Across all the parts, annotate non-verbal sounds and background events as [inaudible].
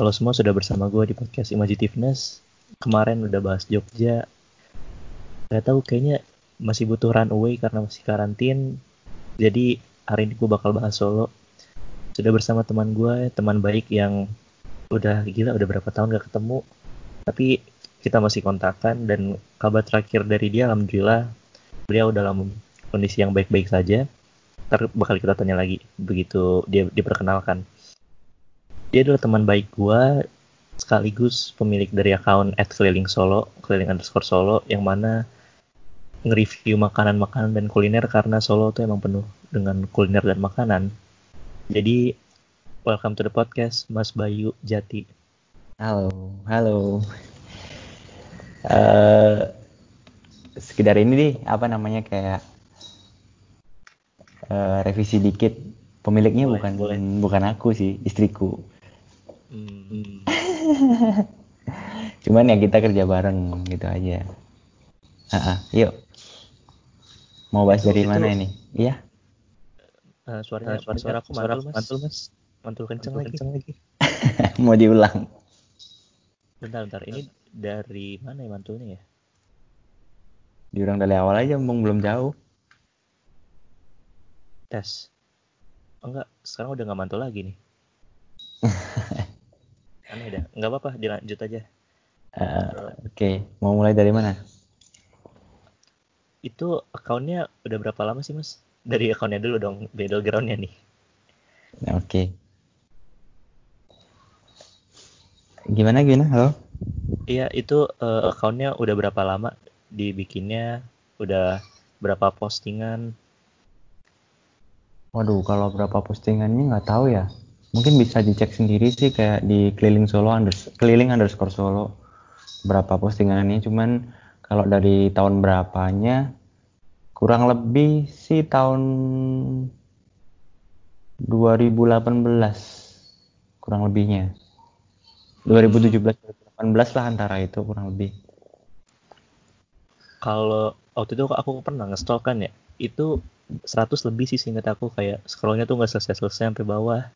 Kalau semua sudah bersama gue di podcast Imagitiveness. Kemarin udah bahas Jogja. Gak tahu kayaknya masih butuh runaway karena masih karantin. Jadi hari ini gue bakal bahas Solo. Sudah bersama teman gue, teman baik yang udah gila udah berapa tahun gak ketemu. Tapi kita masih kontakan dan kabar terakhir dari dia alhamdulillah beliau dalam kondisi yang baik-baik saja. Ntar bakal kita tanya lagi begitu dia diperkenalkan dia adalah teman baik gue sekaligus pemilik dari akun at keliling solo keliling underscore solo yang mana nge-review makanan-makanan dan kuliner karena Solo tuh emang penuh dengan kuliner dan makanan. Jadi welcome to the podcast Mas Bayu Jati. Halo halo. Uh, sekedar ini nih apa namanya kayak uh, revisi dikit. Pemiliknya boleh, bukan boleh. bukan aku sih istriku Hmm. Cuman ya kita kerja bareng gitu aja. Ah, yuk. Mau bahas dari itu, mana ini? Iya. Uh, suara, suara, suara aku mantul, mas. Mantul, mas. Mantul kenceng mantul lagi. Kenceng lagi. [laughs] Mau diulang. Bentar, bentar. Ini dari mana ya mantulnya ya? Diulang dari awal aja, mumpung belum jauh. Tes. Oh, enggak, sekarang udah nggak mantul lagi nih. [laughs] aneh dah. Nggak apa-apa dilanjut aja. Uh, oke okay. mau mulai dari mana? Itu akunnya udah berapa lama sih mas? Dari akunnya dulu dong battlegroundnya nih. Oke. Okay. gimana gimana? Halo? Iya itu uh, akunnya udah berapa lama dibikinnya? Udah berapa postingan? Waduh kalau berapa postingannya nggak tahu ya mungkin bisa dicek sendiri sih kayak di keliling Solo unders keliling underscore Solo berapa postingannya. Cuman kalau dari tahun berapanya kurang lebih sih tahun 2018 kurang lebihnya. 2017 2018 lah antara itu kurang lebih. Kalau waktu itu aku pernah nge kan ya itu 100 lebih sih singkat aku kayak scrollnya tuh nggak selesai-selesai sampai bawah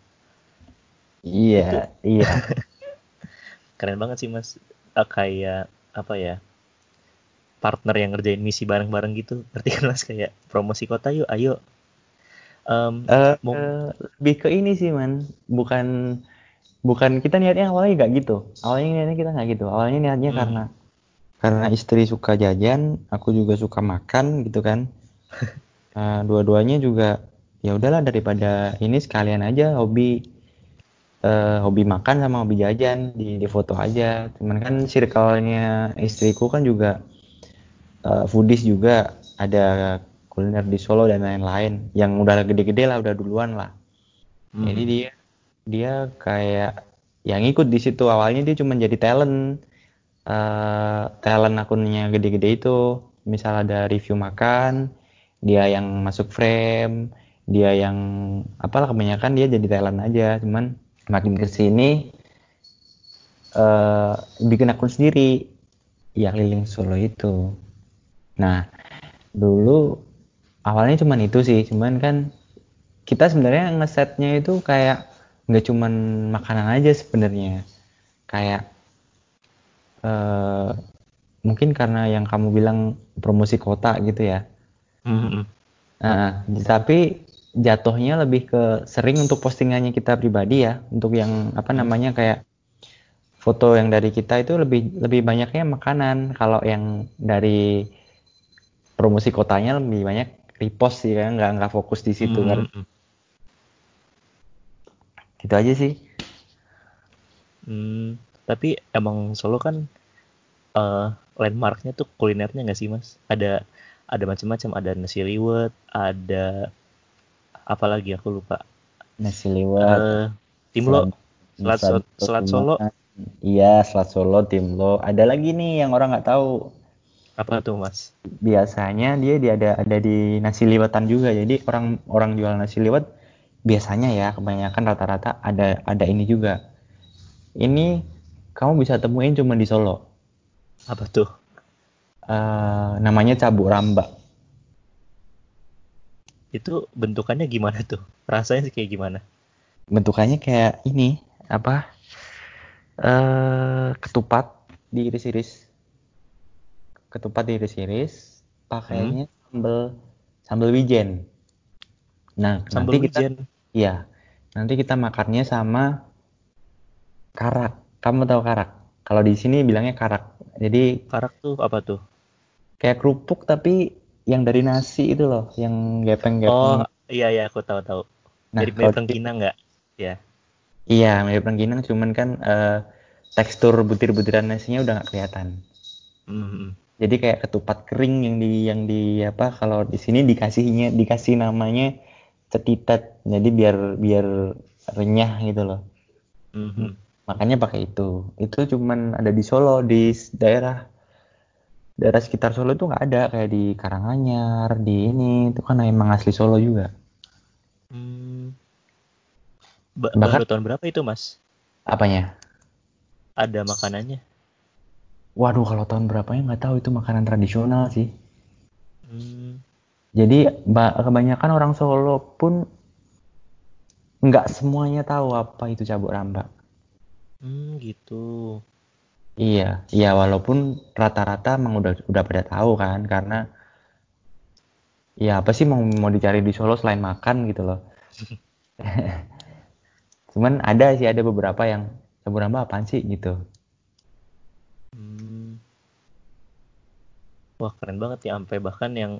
Iya, iya. [laughs] Keren banget sih mas. Uh, kayak apa ya? Partner yang ngerjain misi bareng-bareng gitu. Ngerti kan mas kayak promosi kota yuk, ayo. Um, uh, mau... uh, lebih ke ini sih man, bukan bukan kita niatnya awalnya nggak gitu. Awalnya niatnya kita nggak gitu. Awalnya niatnya hmm. karena karena istri suka jajan, aku juga suka makan gitu kan. uh, [laughs] dua-duanya juga ya udahlah daripada ini sekalian aja hobi uh, hobi makan sama hobi jajan di, di foto aja. Cuman kan circle-nya istriku kan juga uh, foodies juga. Ada kuliner di Solo dan lain-lain. Yang udah gede-gede lah udah duluan lah. Hmm. jadi dia dia kayak yang ikut di situ. Awalnya dia cuma jadi talent. Uh, talent akunnya gede-gede itu. Misal ada review makan dia yang masuk frame dia yang apalah kebanyakan dia jadi talent aja. Cuman makin ke sini uh, bikin akun sendiri yang keliling Solo itu. Nah, dulu awalnya cuman itu sih, cuman kan kita sebenarnya ngesetnya itu kayak nggak cuman makanan aja sebenarnya, kayak uh, mungkin karena yang kamu bilang promosi kota gitu ya. Mm -hmm. Nah, tapi jatuhnya lebih ke sering untuk postingannya kita pribadi ya untuk yang apa hmm. namanya kayak foto yang dari kita itu lebih lebih banyaknya makanan kalau yang dari promosi kotanya lebih banyak repost sih kan nggak nggak fokus di situ kan. hmm. kan gitu aja sih hmm, tapi emang Solo kan uh, landmarknya tuh kulinernya nggak sih mas ada ada macam-macam ada nasi liwet ada apalagi aku lupa. Nasi liwet uh, timlo selat, selat, selat solo? Iya selat solo timlo ada lagi nih yang orang nggak tahu. Apa tuh mas? Biasanya dia dia ada ada di nasi liwetan juga. Jadi orang orang jual nasi liwet biasanya ya kebanyakan rata-rata ada ada ini juga. Ini kamu bisa temuin cuma di Solo. Apa tuh? Uh, namanya cabuk rambak itu bentukannya gimana tuh rasanya sih kayak gimana bentukannya kayak ini apa eh ketupat diiris-iris. Ketupat diiris-iris, pakainya sambal sambal wijen. Nah, Sambal nanti kita wijen. iya. Nanti kita makannya sama karak. Kamu tahu karak? Kalau di sini bilangnya karak. Jadi Karak tuh apa tuh? kayak kerupuk tapi yang dari nasi itu loh, yang Oh, gepeng-gepeng. iya iya aku tahu tahu. Nah, Jadi kalau mirip rengginang nggak? Ya. Iya, mirip rengginang, cuman kan eh, tekstur butir-butiran nasinya udah nggak kelihatan. Mhm. Jadi kayak ketupat kering yang di yang di apa kalau di sini dikasihnya dikasih namanya cetitet. Jadi biar biar renyah gitu loh. Mhm. Makanya pakai itu. Itu cuman ada di Solo di daerah daerah sekitar Solo itu nggak ada kayak di Karanganyar, di ini itu kan emang asli Solo juga. Hmm. Ba- Bahkan- baru tahun berapa itu mas? Apanya? Ada makanannya? Waduh, kalau tahun berapanya nggak tahu itu makanan tradisional sih. Hmm. Jadi ba- kebanyakan orang Solo pun nggak semuanya tahu apa itu cabuk rambak. Hmm, gitu. Iya, iya walaupun rata-rata emang udah udah pada tahu kan karena ya apa sih mau mau dicari di Solo selain makan gitu loh. [laughs] Cuman ada sih ada beberapa yang cabuk rambak apaan sih gitu. Hmm. Wah keren banget ya, sampai bahkan yang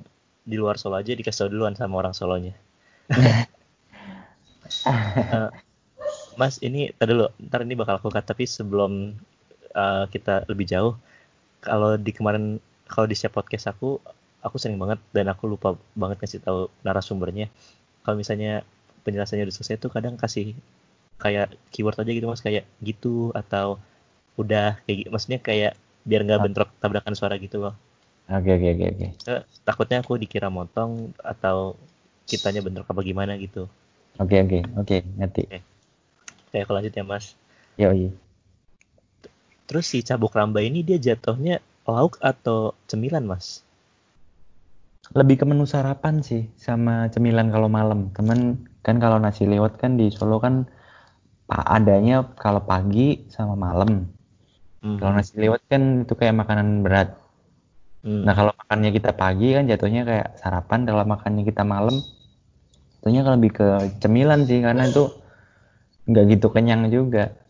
di luar Solo aja dikasih duluan sama orang Solonya. [laughs] Eh, mas, ini tadi dulu, ntar ini bakal aku cut, tapi sebelum eh, kita lebih jauh, kalau di kemarin, kalau di setiap podcast aku, aku sering banget dan aku lupa banget ngasih tahu narasumbernya. Kalau misalnya penjelasannya udah selesai tuh kadang kasih kayak keyword aja gitu mas, kayak gitu atau udah kayak gitu. Maksudnya kayak biar nggak bentrok tabrakan suara gitu loh. Oke oke oke oke. Eh, takutnya aku dikira motong atau kitanya bentrok apa gimana gitu. Oke oke oke ngerti. Kayak aku lanjut ya mas. Yoi. Terus si cabuk ramba ini dia jatuhnya lauk atau cemilan mas? Lebih ke menu sarapan sih sama cemilan kalau malam. Temen kan kalau nasi lewat kan di Solo kan adanya kalau pagi sama malam. Hmm. Kalau nasi lewat kan itu kayak makanan berat. Hmm. Nah kalau makannya kita pagi kan jatuhnya kayak sarapan. Kalau makannya kita malam, jatuhnya lebih ke cemilan sih karena itu nggak gitu kenyang juga.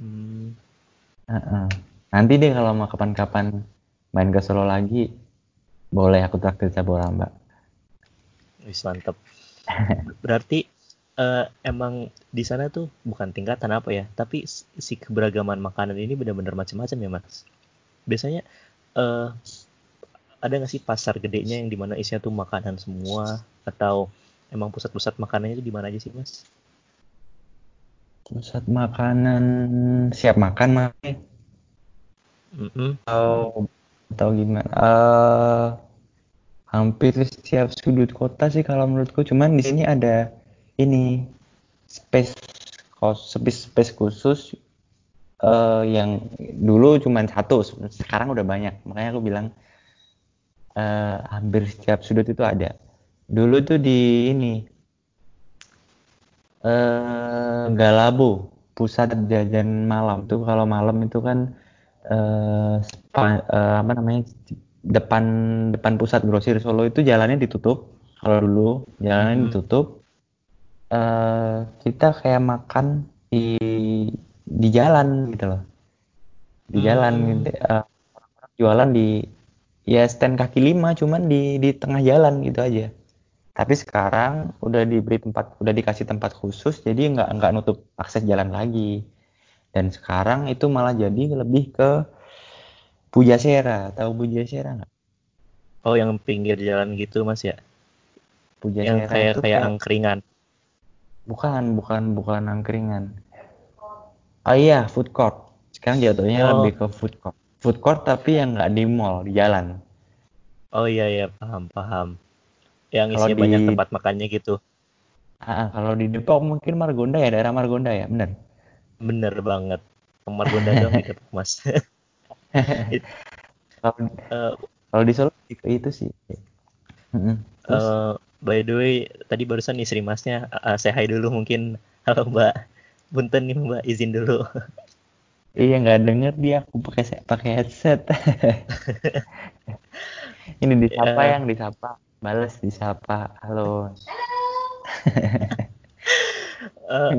Hmm. Heeh. Nanti deh kalau mau kapan-kapan main ke Solo lagi, boleh aku traktir cabur ramba. Wis mantep. [laughs] Berarti eh, emang di sana tuh bukan tingkatan apa ya, tapi si keberagaman makanan ini benar-benar macam-macam ya mas. Biasanya eh, ada nggak sih pasar gedenya yang di mana isinya tuh makanan semua atau emang pusat-pusat makanannya itu di mana aja sih mas? Pusat makanan siap makan makanya Mm-mm. atau atau gimana? Eh hampir setiap sudut kota sih kalau menurutku. Cuman di sini ada ini space kos space, space khusus eh yang dulu cuman satu, sekarang udah banyak. Makanya aku bilang eh hampir setiap sudut itu ada. Dulu tuh di ini eh Galabo, pusat jajan malam tuh kalau malam itu kan eh spa- eh, apa namanya depan depan pusat grosir Solo itu jalannya ditutup. Kalau dulu jalannya Mhm. ditutup, eh kita kayak makan di di jalan gitu loh. Di jalan Hmm. gitu. Eh, jualan di ya stand kaki lima cuman di di tengah jalan gitu aja. Tapi sekarang udah diberi tempat, udah dikasih tempat khusus, jadi nggak nggak nutup akses jalan lagi. Dan sekarang itu malah jadi lebih ke Pujasera. Tahu Pujasera nggak? Oh yang pinggir jalan gitu mas ya? Yang Pujasera kayak itu kayak kayak angkringan. bukan bukan bukan angkringan. Oh iya, food court. Sekarang jatuhnya Oh. lebih ke food court. Food court tapi yang nggak di mall, di jalan. Oh iya iya paham paham. Yang isinya di- banyak tempat makannya gitu. Ah, ah, kalau di Depok mungkin Margonda ya, daerah Margonda ya, bener. Bener banget. Kamar Gonda dong di Depok mas. [laughs] Kalau Eh, kalau di Solo itu sih. Terus eh, by the way, tadi barusan istri masnya uh, say hi dulu mungkin. Halo mbak. Punten nih Mbak, izin dulu. Iya nggak denger dia aku pakai pakai headset. [laughs] Ini disapa Ya. yang disapa, balas disapa. Halo. [laughs] Eh,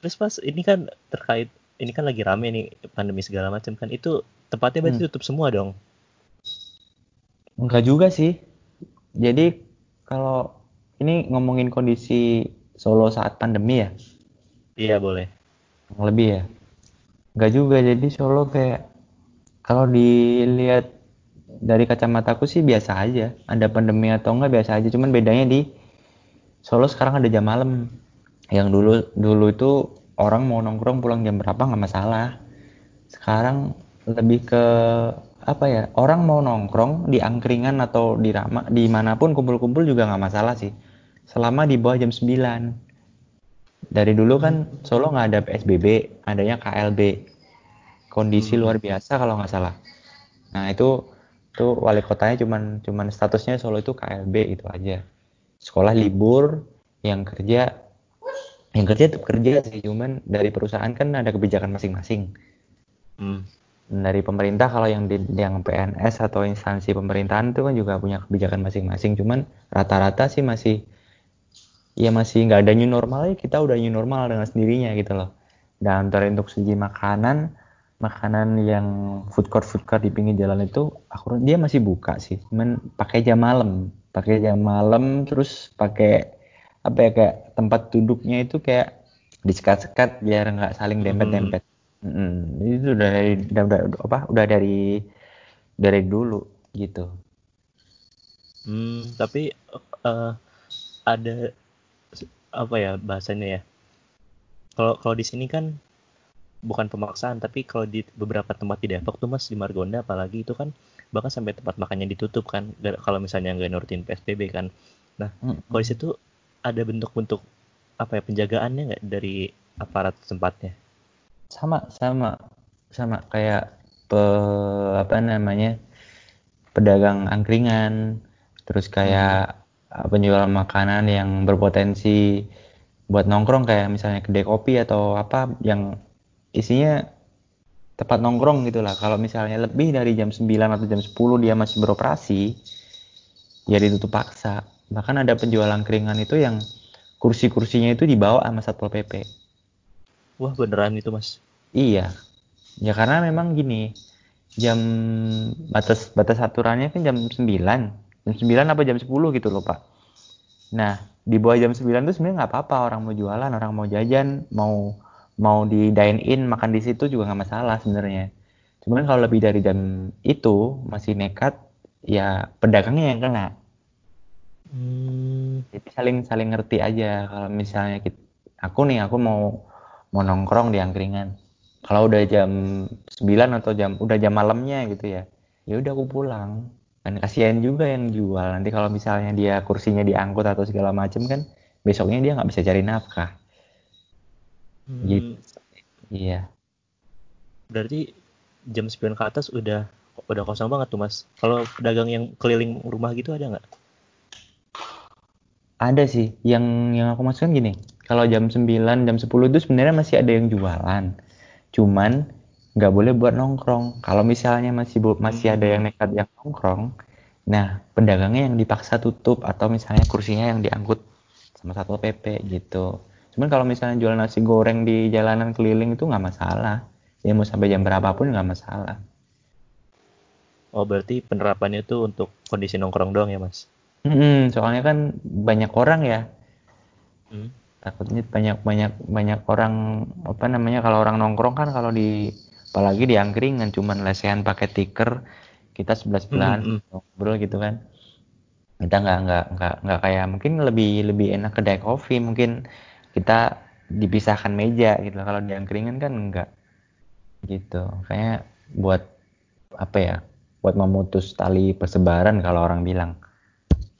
terus Mas, ini kan terkait ini kan lagi rame nih pandemi segala macam kan. Itu tempatnya berarti Hmm. tutup semua dong. Enggak juga sih. Jadi kalau ini ngomongin kondisi Solo saat pandemi ya, Iya, boleh. yang lebih ya. Enggak juga. Jadi Solo kayak kalau dilihat dari kacamataku sih biasa aja. Ada pandemi atau enggak biasa aja. Cuman bedanya di Solo sekarang ada jam malam. Yang dulu dulu itu orang mau nongkrong pulang jam berapa nggak masalah. Sekarang lebih ke apa ya? Orang mau nongkrong di angkringan atau di rama di mana pun kumpul-kumpul juga nggak masalah sih. Selama di bawah jam 9. Dari dulu kan Solo nggak ada PSBB, adanya KLB. Kondisi Hmm. luar biasa kalau nggak salah. Nah itu tuh wali kotanya cuman cuman statusnya Solo itu KLB itu aja. Sekolah libur, yang kerja yang kerja tetap kerja sih, cuman dari perusahaan kan ada kebijakan masing-masing. Hmm. Dari pemerintah kalau yang di yang PNS atau instansi pemerintahan itu kan juga punya kebijakan masing-masing. Cuman rata-rata sih masih ya masih nggak ada new normal ya kita udah new normal dengan sendirinya gitu loh. Dan untuk segi makanan, makanan yang food court food court di pinggir jalan itu aku dia masih buka sih, cuman pakai jam malam, pakai jam malam terus pakai apa ya kayak tempat duduknya itu kayak disekat-sekat biar nggak saling dempet-dempet. Mm, itu udah dari udah, udah apa udah dari dari dulu gitu. Hmm, tapi eh, ada apa ya bahasanya ya? Kalau kalau di sini kan bukan pemaksaan, tapi kalau di beberapa tempat di Depok tuh Mas di Margonda apalagi itu kan bahkan sampai tempat makannya ditutup kan kalau misalnya nggak nurutin PSBB kan. Nah, Mm, kalau di situ ada bentuk-bentuk apa ya penjagaannya nggak dari aparat tempatnya? sama sama sama kayak pe, apa namanya pedagang angkringan terus kayak uh, penjual makanan yang berpotensi buat nongkrong kayak misalnya kedai kopi atau apa yang isinya tempat nongkrong gitu lah kalau misalnya lebih dari jam 9 atau jam 10 dia masih beroperasi ya ditutup paksa bahkan ada penjual angkringan itu yang kursi-kursinya itu dibawa sama Satpol PP Wah, beneran itu Mas. Iya. Ya karena memang gini, jam batas batas aturannya kan jam 9. Jam 9 apa jam 10 gitu loh, Pak. Nah, di bawah jam 9 tuh sebenarnya nggak apa-apa orang mau jualan, orang mau jajan, mau mau di dine in makan di situ juga nggak masalah sebenarnya. Cuman kalau lebih dari jam itu masih nekat, ya pedagangnya yang kena. Hmm, Jadi saling saling ngerti aja kalau misalnya kita, aku nih aku mau mau nongkrong di angkringan. Kalau udah jam 9 atau jam udah jam malamnya gitu ya. Ya udah aku pulang. Dan kasihan juga yang jual. Nanti kalau misalnya dia kursinya diangkut atau segala macem kan besoknya dia nggak bisa cari nafkah. Hmm, Gitu. Iya. berarti jam 9 ke atas udah udah kosong banget tuh Mas. Kalau pedagang yang keliling rumah gitu ada nggak? Ada sih yang yang aku maksudkan gini. Kalau jam 9, jam 10 itu sebenarnya masih ada yang jualan. Cuman nggak boleh buat nongkrong. Kalau misalnya masih bu- masih ada yang nekat yang nongkrong, nah pedagangnya yang dipaksa tutup atau misalnya kursinya yang diangkut sama satpol pp gitu. Cuman kalau misalnya jual nasi goreng di jalanan keliling itu nggak masalah. Ya mau sampai jam berapapun nggak masalah. Oh, berarti penerapannya tuh untuk kondisi nongkrong doang ya, Mas? Mm-mm, soalnya kan banyak orang ya. Hmm. takutnya banyak banyak banyak orang apa namanya kalau orang nongkrong kan kalau di apalagi di angkringan cuman lesehan pakai tiker kita sebelah sebelahan Hmm, hmm, ngobrol gitu kan kita nggak nggak nggak nggak kayak mungkin lebih lebih enak kedai kopi mungkin kita dipisahkan meja gitu kalau di angkringan kan enggak gitu kayak buat apa ya buat memutus tali persebaran kalau orang bilang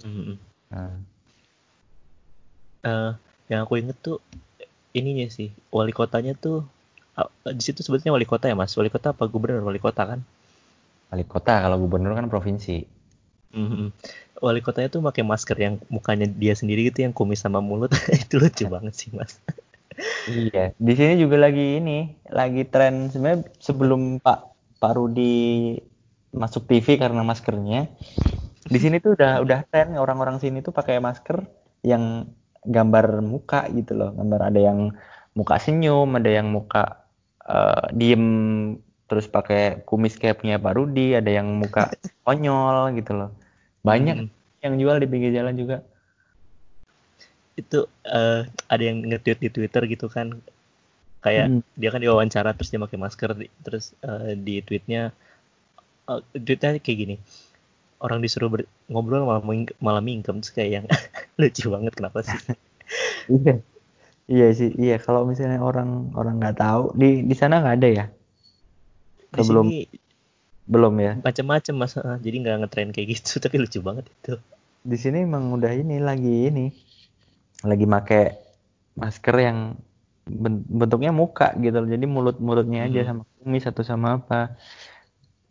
hmm, hmm. Nah, Eh, yang aku inget tuh ininya sih, wali kotanya tuh ah, di situ sebetulnya wali kota ya, Mas? Wali kota apa gubernur? Wali kota kan? wali kota kalau gubernur kan provinsi Hmm, hmm. Wali kotanya tuh pakai masker yang mukanya dia sendiri gitu yang kumis sama mulut. [laughs] Itu lucu banget sih, Mas. iya, di sini juga lagi ini, lagi tren sebenarnya sebelum Pak Pak Rudi masuk TV karena maskernya. Di sini tuh udah udah tren orang-orang sini tuh pakai masker yang gambar muka gitu loh, gambar ada yang muka senyum, ada yang muka uh, diem terus pakai kumis kayak punya Pak Rudi, ada yang muka [laughs] konyol gitu loh. Banyak hmm. yang jual di pinggir jalan juga. Itu uh, ada yang nge-tweet di Twitter gitu kan. Kayak hmm. dia kan diwawancara terus dia pakai masker terus uh, di tweetnya uh, tweetnya kayak gini. Orang disuruh ber- ngobrol malah ming malah mingkem terus kayak yang [laughs] lucu banget kenapa sih? [laughs] Iya. Iya sih iya. Kalau misalnya orang orang nggak tahu di di sana nggak ada ya? Di belum sini belum ya macam-macam mas jadi nggak ngetren kayak gitu [laughs] tapi lucu banget itu di sini emang udah ini lagi ini lagi make masker yang bentuknya muka gitu loh. Jadi mulut-mulutnya aja hmm. sama kumis atau sama apa.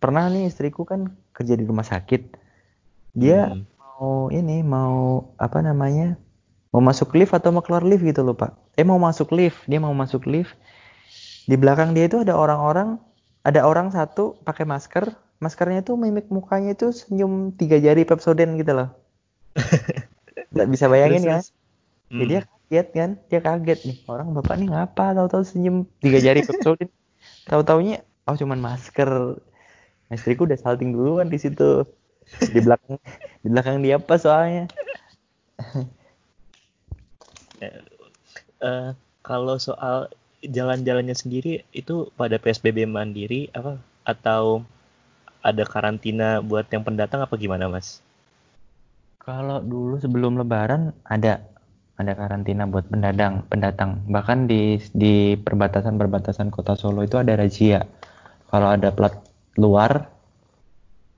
Pernah nih istriku kan kerja di rumah sakit. Dia hmm. mau ini mau apa namanya? Mau masuk lift atau mau keluar lift gitu loh, Pak. Eh mau masuk lift, dia mau masuk lift. Di belakang dia itu ada orang-orang, ada orang satu pakai masker, maskernya itu mimik mukanya itu senyum tiga jari Pepsodent gitu loh. [laughs] Gak bisa bayangin ya. Hmm. Ya dia kaget kan, dia kaget nih. Orang bapak nih ngapa tahu-tahu senyum tiga jari kecolin. [laughs] tahu-taunya oh cuman masker. Istriku udah salting duluan di situ. Di belakang di belakang dia apa soalnya. uh, [laughs] kalau soal jalan-jalannya sendiri itu pada PSBB mandiri apa atau ada karantina buat yang pendatang apa gimana mas? Kalau dulu sebelum Lebaran ada ada karantina buat pendatang pendatang bahkan di di perbatasan perbatasan kota Solo itu ada razia kalau ada plat luar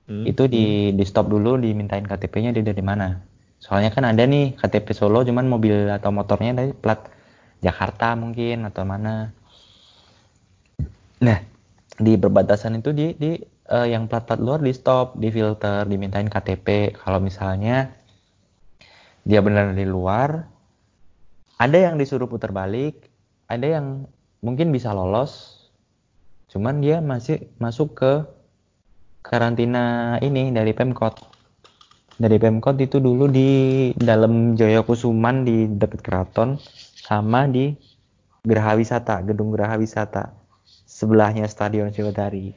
hmm. itu di di stop dulu dimintain KTP-nya dia dari mana soalnya kan ada nih KTP Solo cuman mobil atau motornya dari plat Jakarta mungkin atau mana. Nah di perbatasan itu di di uh, yang plat-plat luar di stop di filter dimintain KTP kalau misalnya dia benar di luar ada yang disuruh putar balik, ada yang mungkin bisa lolos, cuman dia masih masuk ke karantina ini dari Pemkot. Dari Pemkot itu dulu di dalam Jaya Kusuman di dekat keraton sama di Geraha Wisata, gedung Geraha Wisata sebelahnya Stadion Sriwedari.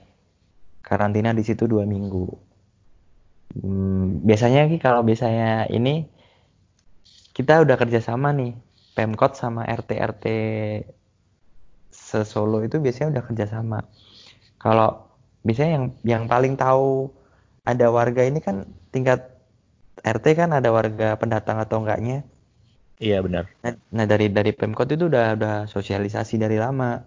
Karantina di situ dua minggu. Hmm, biasanya kalau biasanya ini kita udah kerjasama nih Pemkot sama RT RT sesolo itu biasanya udah kerjasama. Kalau biasanya yang yang paling tahu ada warga ini kan tingkat RT kan ada warga pendatang atau enggaknya. Iya benar. Nah, nah dari dari Pemkot itu udah udah sosialisasi dari lama.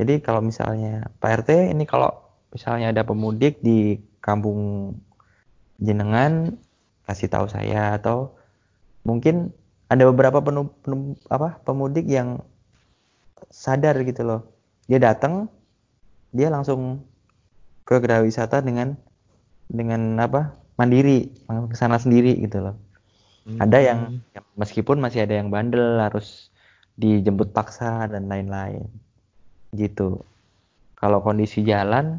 Jadi kalau misalnya Pak RT ini kalau misalnya ada pemudik di kampung jenengan kasih tahu saya atau mungkin ada beberapa penu, penu, apa pemudik yang sadar gitu loh dia datang dia langsung ke gerah wisata dengan dengan apa mandiri ke sana sendiri gitu loh hmm. ada yang ya, meskipun masih ada yang bandel harus dijemput paksa dan lain-lain. Gitu. Kalau kondisi jalan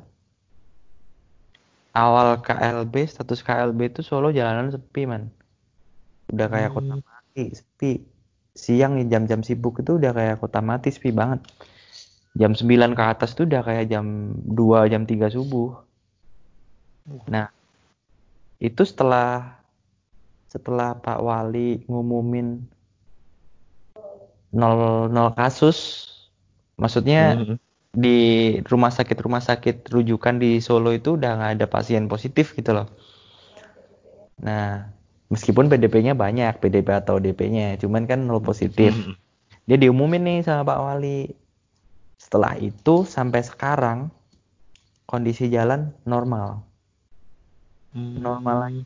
awal KLB status KLB itu Solo jalanan sepi man. Udah kayak hmm. kota sepi. Sepi siang nih jam-jam sibuk itu udah kayak kota mati sepi banget. Jam 9 ke atas tuh udah kayak jam 2 jam 3 subuh. Nah itu setelah setelah Pak Wali ngumumin nol nol kasus. Maksudnya mm -hmm. di rumah sakit rumah sakit rujukan di Solo itu udah nggak ada pasien positif gitu loh. Nah meskipun PDP-nya banyak PDP atau DP-nya cuman kan nol positif. Hmm. dia diumumin nih sama Pak Wali. Setelah itu sampai sekarang kondisi jalan normal hmm. normal lagi.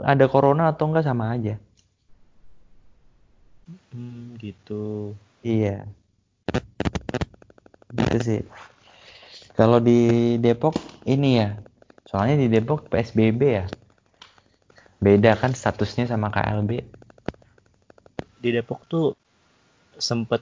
Ada corona atau enggak sama aja. Hmm, gitu. Iya. Gitu sih. Kalau di Depok ini ya. Soalnya di Depok PSBB ya. Beda kan statusnya sama KLB di Depok tuh sempet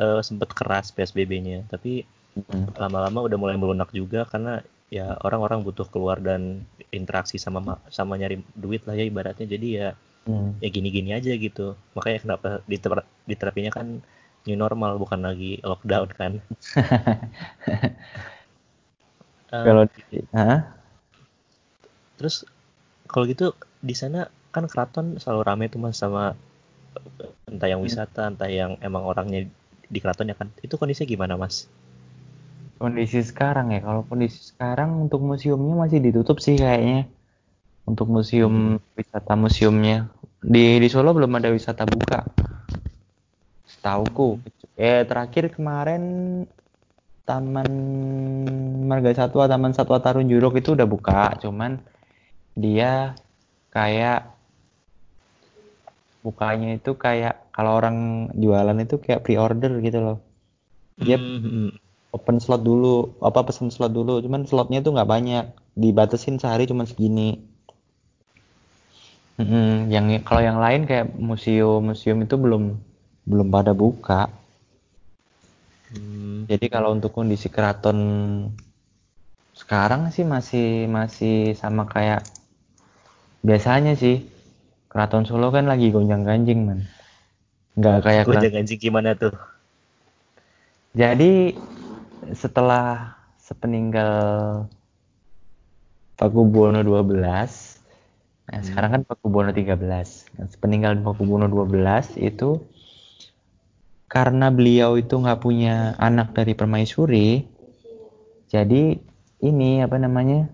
uh, sempet keras PSBB-nya, tapi hmm. lama-lama udah mulai melunak juga karena ya orang-orang butuh keluar dan interaksi sama sama nyari duit lah ya ibaratnya. Jadi ya hmm. ya gini-gini aja gitu. Makanya kenapa diter diterapinya kan new normal bukan lagi lockdown kan. um, [laughs] Kalau huh? Terus kalau gitu di sana kan keraton selalu ramai tuh mas sama entah yang hmm. wisata entah yang emang orangnya di keraton ya kan itu kondisinya gimana mas kondisi sekarang ya kalau kondisi sekarang untuk museumnya masih ditutup sih kayaknya untuk museum hmm. wisata museumnya di di Solo belum ada wisata buka setauku eh terakhir kemarin Taman Marga Satwa Taman Satwa Tarun Juruk itu udah buka cuman dia kayak bukanya itu kayak kalau orang jualan itu kayak pre-order gitu loh. Dia mm-hmm. Open slot dulu, apa pesen slot dulu, cuman slotnya itu nggak banyak, dibatasin sehari cuma segini. Mm-hmm. Yang kalau yang lain kayak museum-museum itu belum belum pada buka. Mm. Jadi kalau untuk kondisi keraton sekarang sih masih masih sama kayak biasanya sih Keraton Solo kan lagi gonjang ganjing man. Nggak kayak gonjang ganjing gimana tuh? Jadi setelah sepeninggal Pakubuwono 12, nah hmm. sekarang kan Pakubuwono 13. Nah, sepeninggal Pakubuwono 12 itu karena beliau itu nggak punya anak dari permaisuri, jadi ini apa namanya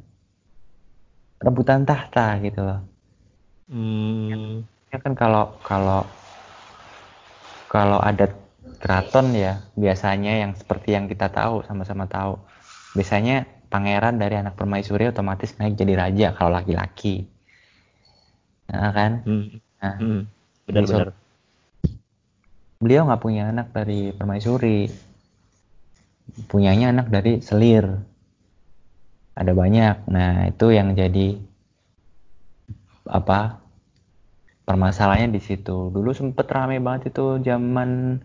rebutan tahta gitu loh. Hmm. Ya kan kalau kalau kalau ada keraton ya biasanya yang seperti yang kita tahu sama-sama tahu. Biasanya pangeran dari anak permaisuri otomatis naik jadi raja kalau laki-laki. Nah kan? Hmm. Nah, hmm. Benar-benar. Beliau nggak punya anak dari permaisuri. Punyanya anak dari selir. Ada banyak. Nah, itu yang jadi apa permasalahannya di situ dulu sempet rame banget itu zaman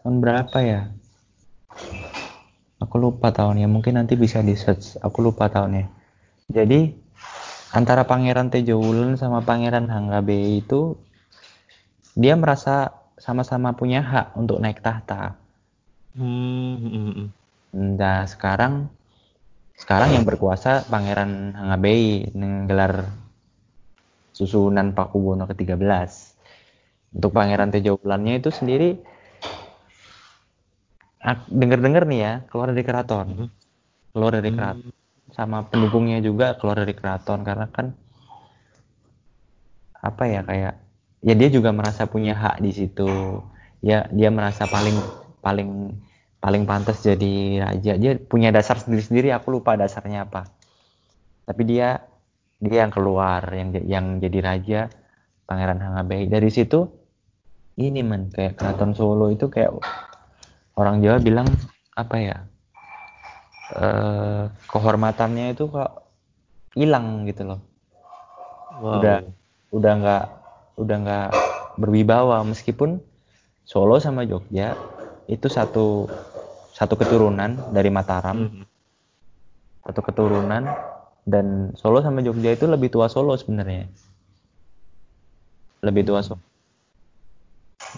tahun berapa ya? Aku lupa tahunnya. Mungkin nanti bisa di search aku lupa tahunnya. Jadi antara pangeran Tejo Wulun sama pangeran Hanggabe itu dia merasa sama-sama punya hak untuk naik tahta. Hmm, hmm, hmm. nah sekarang sekarang yang berkuasa pangeran Hanggabe gelar susunan Pakubuwono ke-13. Untuk Pangeran Tejo Bulannya itu sendiri dengar-dengar nih ya, keluar dari keraton. Mm-hmm. Keluar dari keraton. Sama pendukungnya juga keluar dari keraton karena kan apa ya kayak ya dia juga merasa punya hak di situ. Ya dia merasa paling paling paling pantas jadi raja. Dia punya dasar sendiri-sendiri, aku lupa dasarnya apa. Tapi dia dia yang keluar yang yang jadi raja Pangeran Hangabei dari situ ini men kayak keraton Solo itu kayak orang Jawa bilang apa ya eh, kehormatannya itu kok hilang gitu loh. Wow. udah udah nggak udah nggak berwibawa. Meskipun Solo sama Jogja itu satu satu keturunan dari Mataram. Mm -hmm. satu keturunan. Dan Solo sama Jogja itu lebih tua Solo sebenarnya. Lebih tua Solo.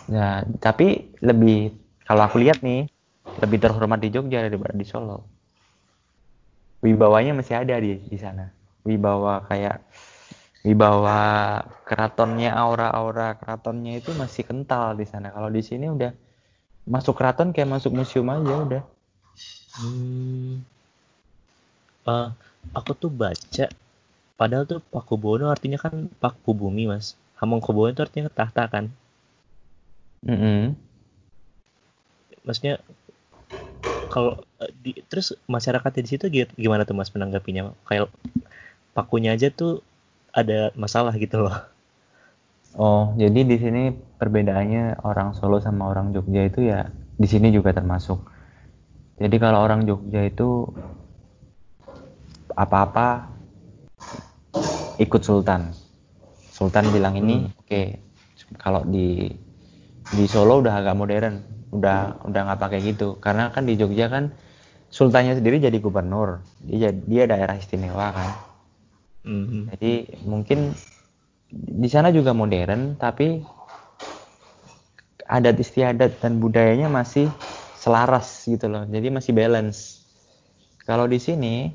Nah tapi lebih kalau aku lihat nih lebih terhormat di Jogja daripada di Solo. Wibawanya masih ada di di sana. Wibawa kayak wibawa keratonnya aura-aura keratonnya itu masih kental di sana. Kalau di sini udah masuk keraton kayak masuk museum aja udah. Hmm. uh, aku tuh baca padahal tuh Pakubono artinya kan Paku Bumi mas. Hamengkubuwono itu artinya tahta kan? Mm -hmm. Maksudnya kalau eh, di, terus masyarakat di situ gimana tuh mas menanggapinya kayak pakunya aja tuh ada masalah gitu loh oh jadi di sini perbedaannya orang Solo sama orang Jogja itu ya di sini juga termasuk jadi kalau orang Jogja itu apa-apa ikut Sultan. Sultan bilang ini hmm. oke okay, kalau di di Solo udah agak modern. Udah udah nggak pakai gitu. Karena kan di Jogja kan sultannya sendiri jadi gubernur. Dia dia daerah istimewa kan. Mm-hmm. jadi mungkin di sana juga modern tapi adat istiadat dan budayanya masih selaras gitu loh. Jadi masih balance. Kalau di sini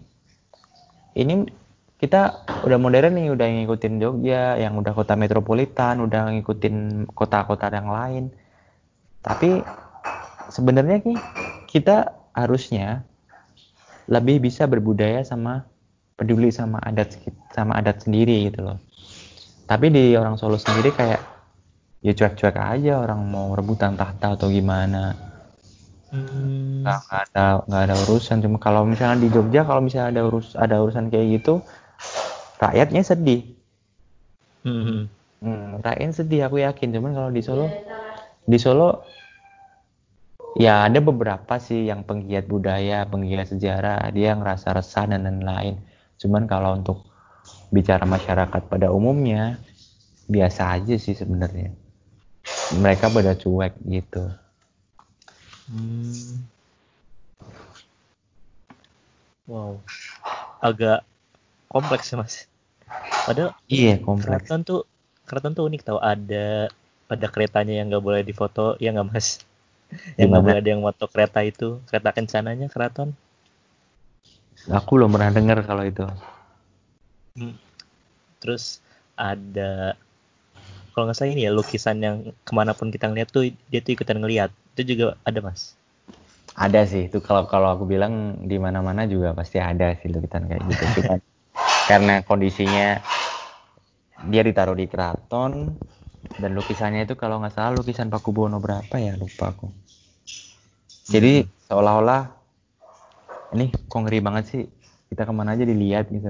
ini kita udah modern nih udah ngikutin Jogja yang udah kota metropolitan udah ngikutin kota-kota yang lain. Tapi sebenarnya nih kita harusnya lebih bisa berbudaya sama peduli sama adat sama adat sendiri gitu loh. Tapi di orang Solo sendiri kayak ya cuek-cuek aja orang mau rebutan tahta atau gimana. Hmm. nggak ada nggak ada urusan. Cuma kalau misalnya di Jogja kalau misalnya ada urus ada urusan kayak gitu rakyatnya sedih. Hmm. Hmm, rakyat sedih aku yakin. Cuman kalau di Solo di Solo ya ada beberapa sih yang penggiat budaya penggiat sejarah dia ngerasa resah dan lain-lain cuman kalau untuk bicara masyarakat pada umumnya biasa aja sih sebenarnya mereka pada cuek gitu. Hmm. Wow, agak kompleks ya mas. Padahal iya kompleks. Keraton tuh keraton tuh unik tau ada pada keretanya yang nggak boleh difoto ya nggak mas? Yang nggak boleh ada yang foto kereta itu kereta kencananya keraton. Aku belum pernah dengar kalau itu. Hmm. Terus ada kalau nggak salah ini ya lukisan yang ke mana pun kita ngeliat tuh dia tuh ikutan ngeliat. Itu juga ada mas? Ada sih. Itu kalau kalau aku bilang di mana mana juga pasti ada sih lukisan kayak gitu. [laughs] Karena kondisinya dia ditaruh di keraton dan lukisannya itu kalau nggak salah lukisan Pakubono berapa ya? Lupa aku jadi hmm. seolah-olah ini kok ngeri banget sih kita ke mana aja dilihat gitu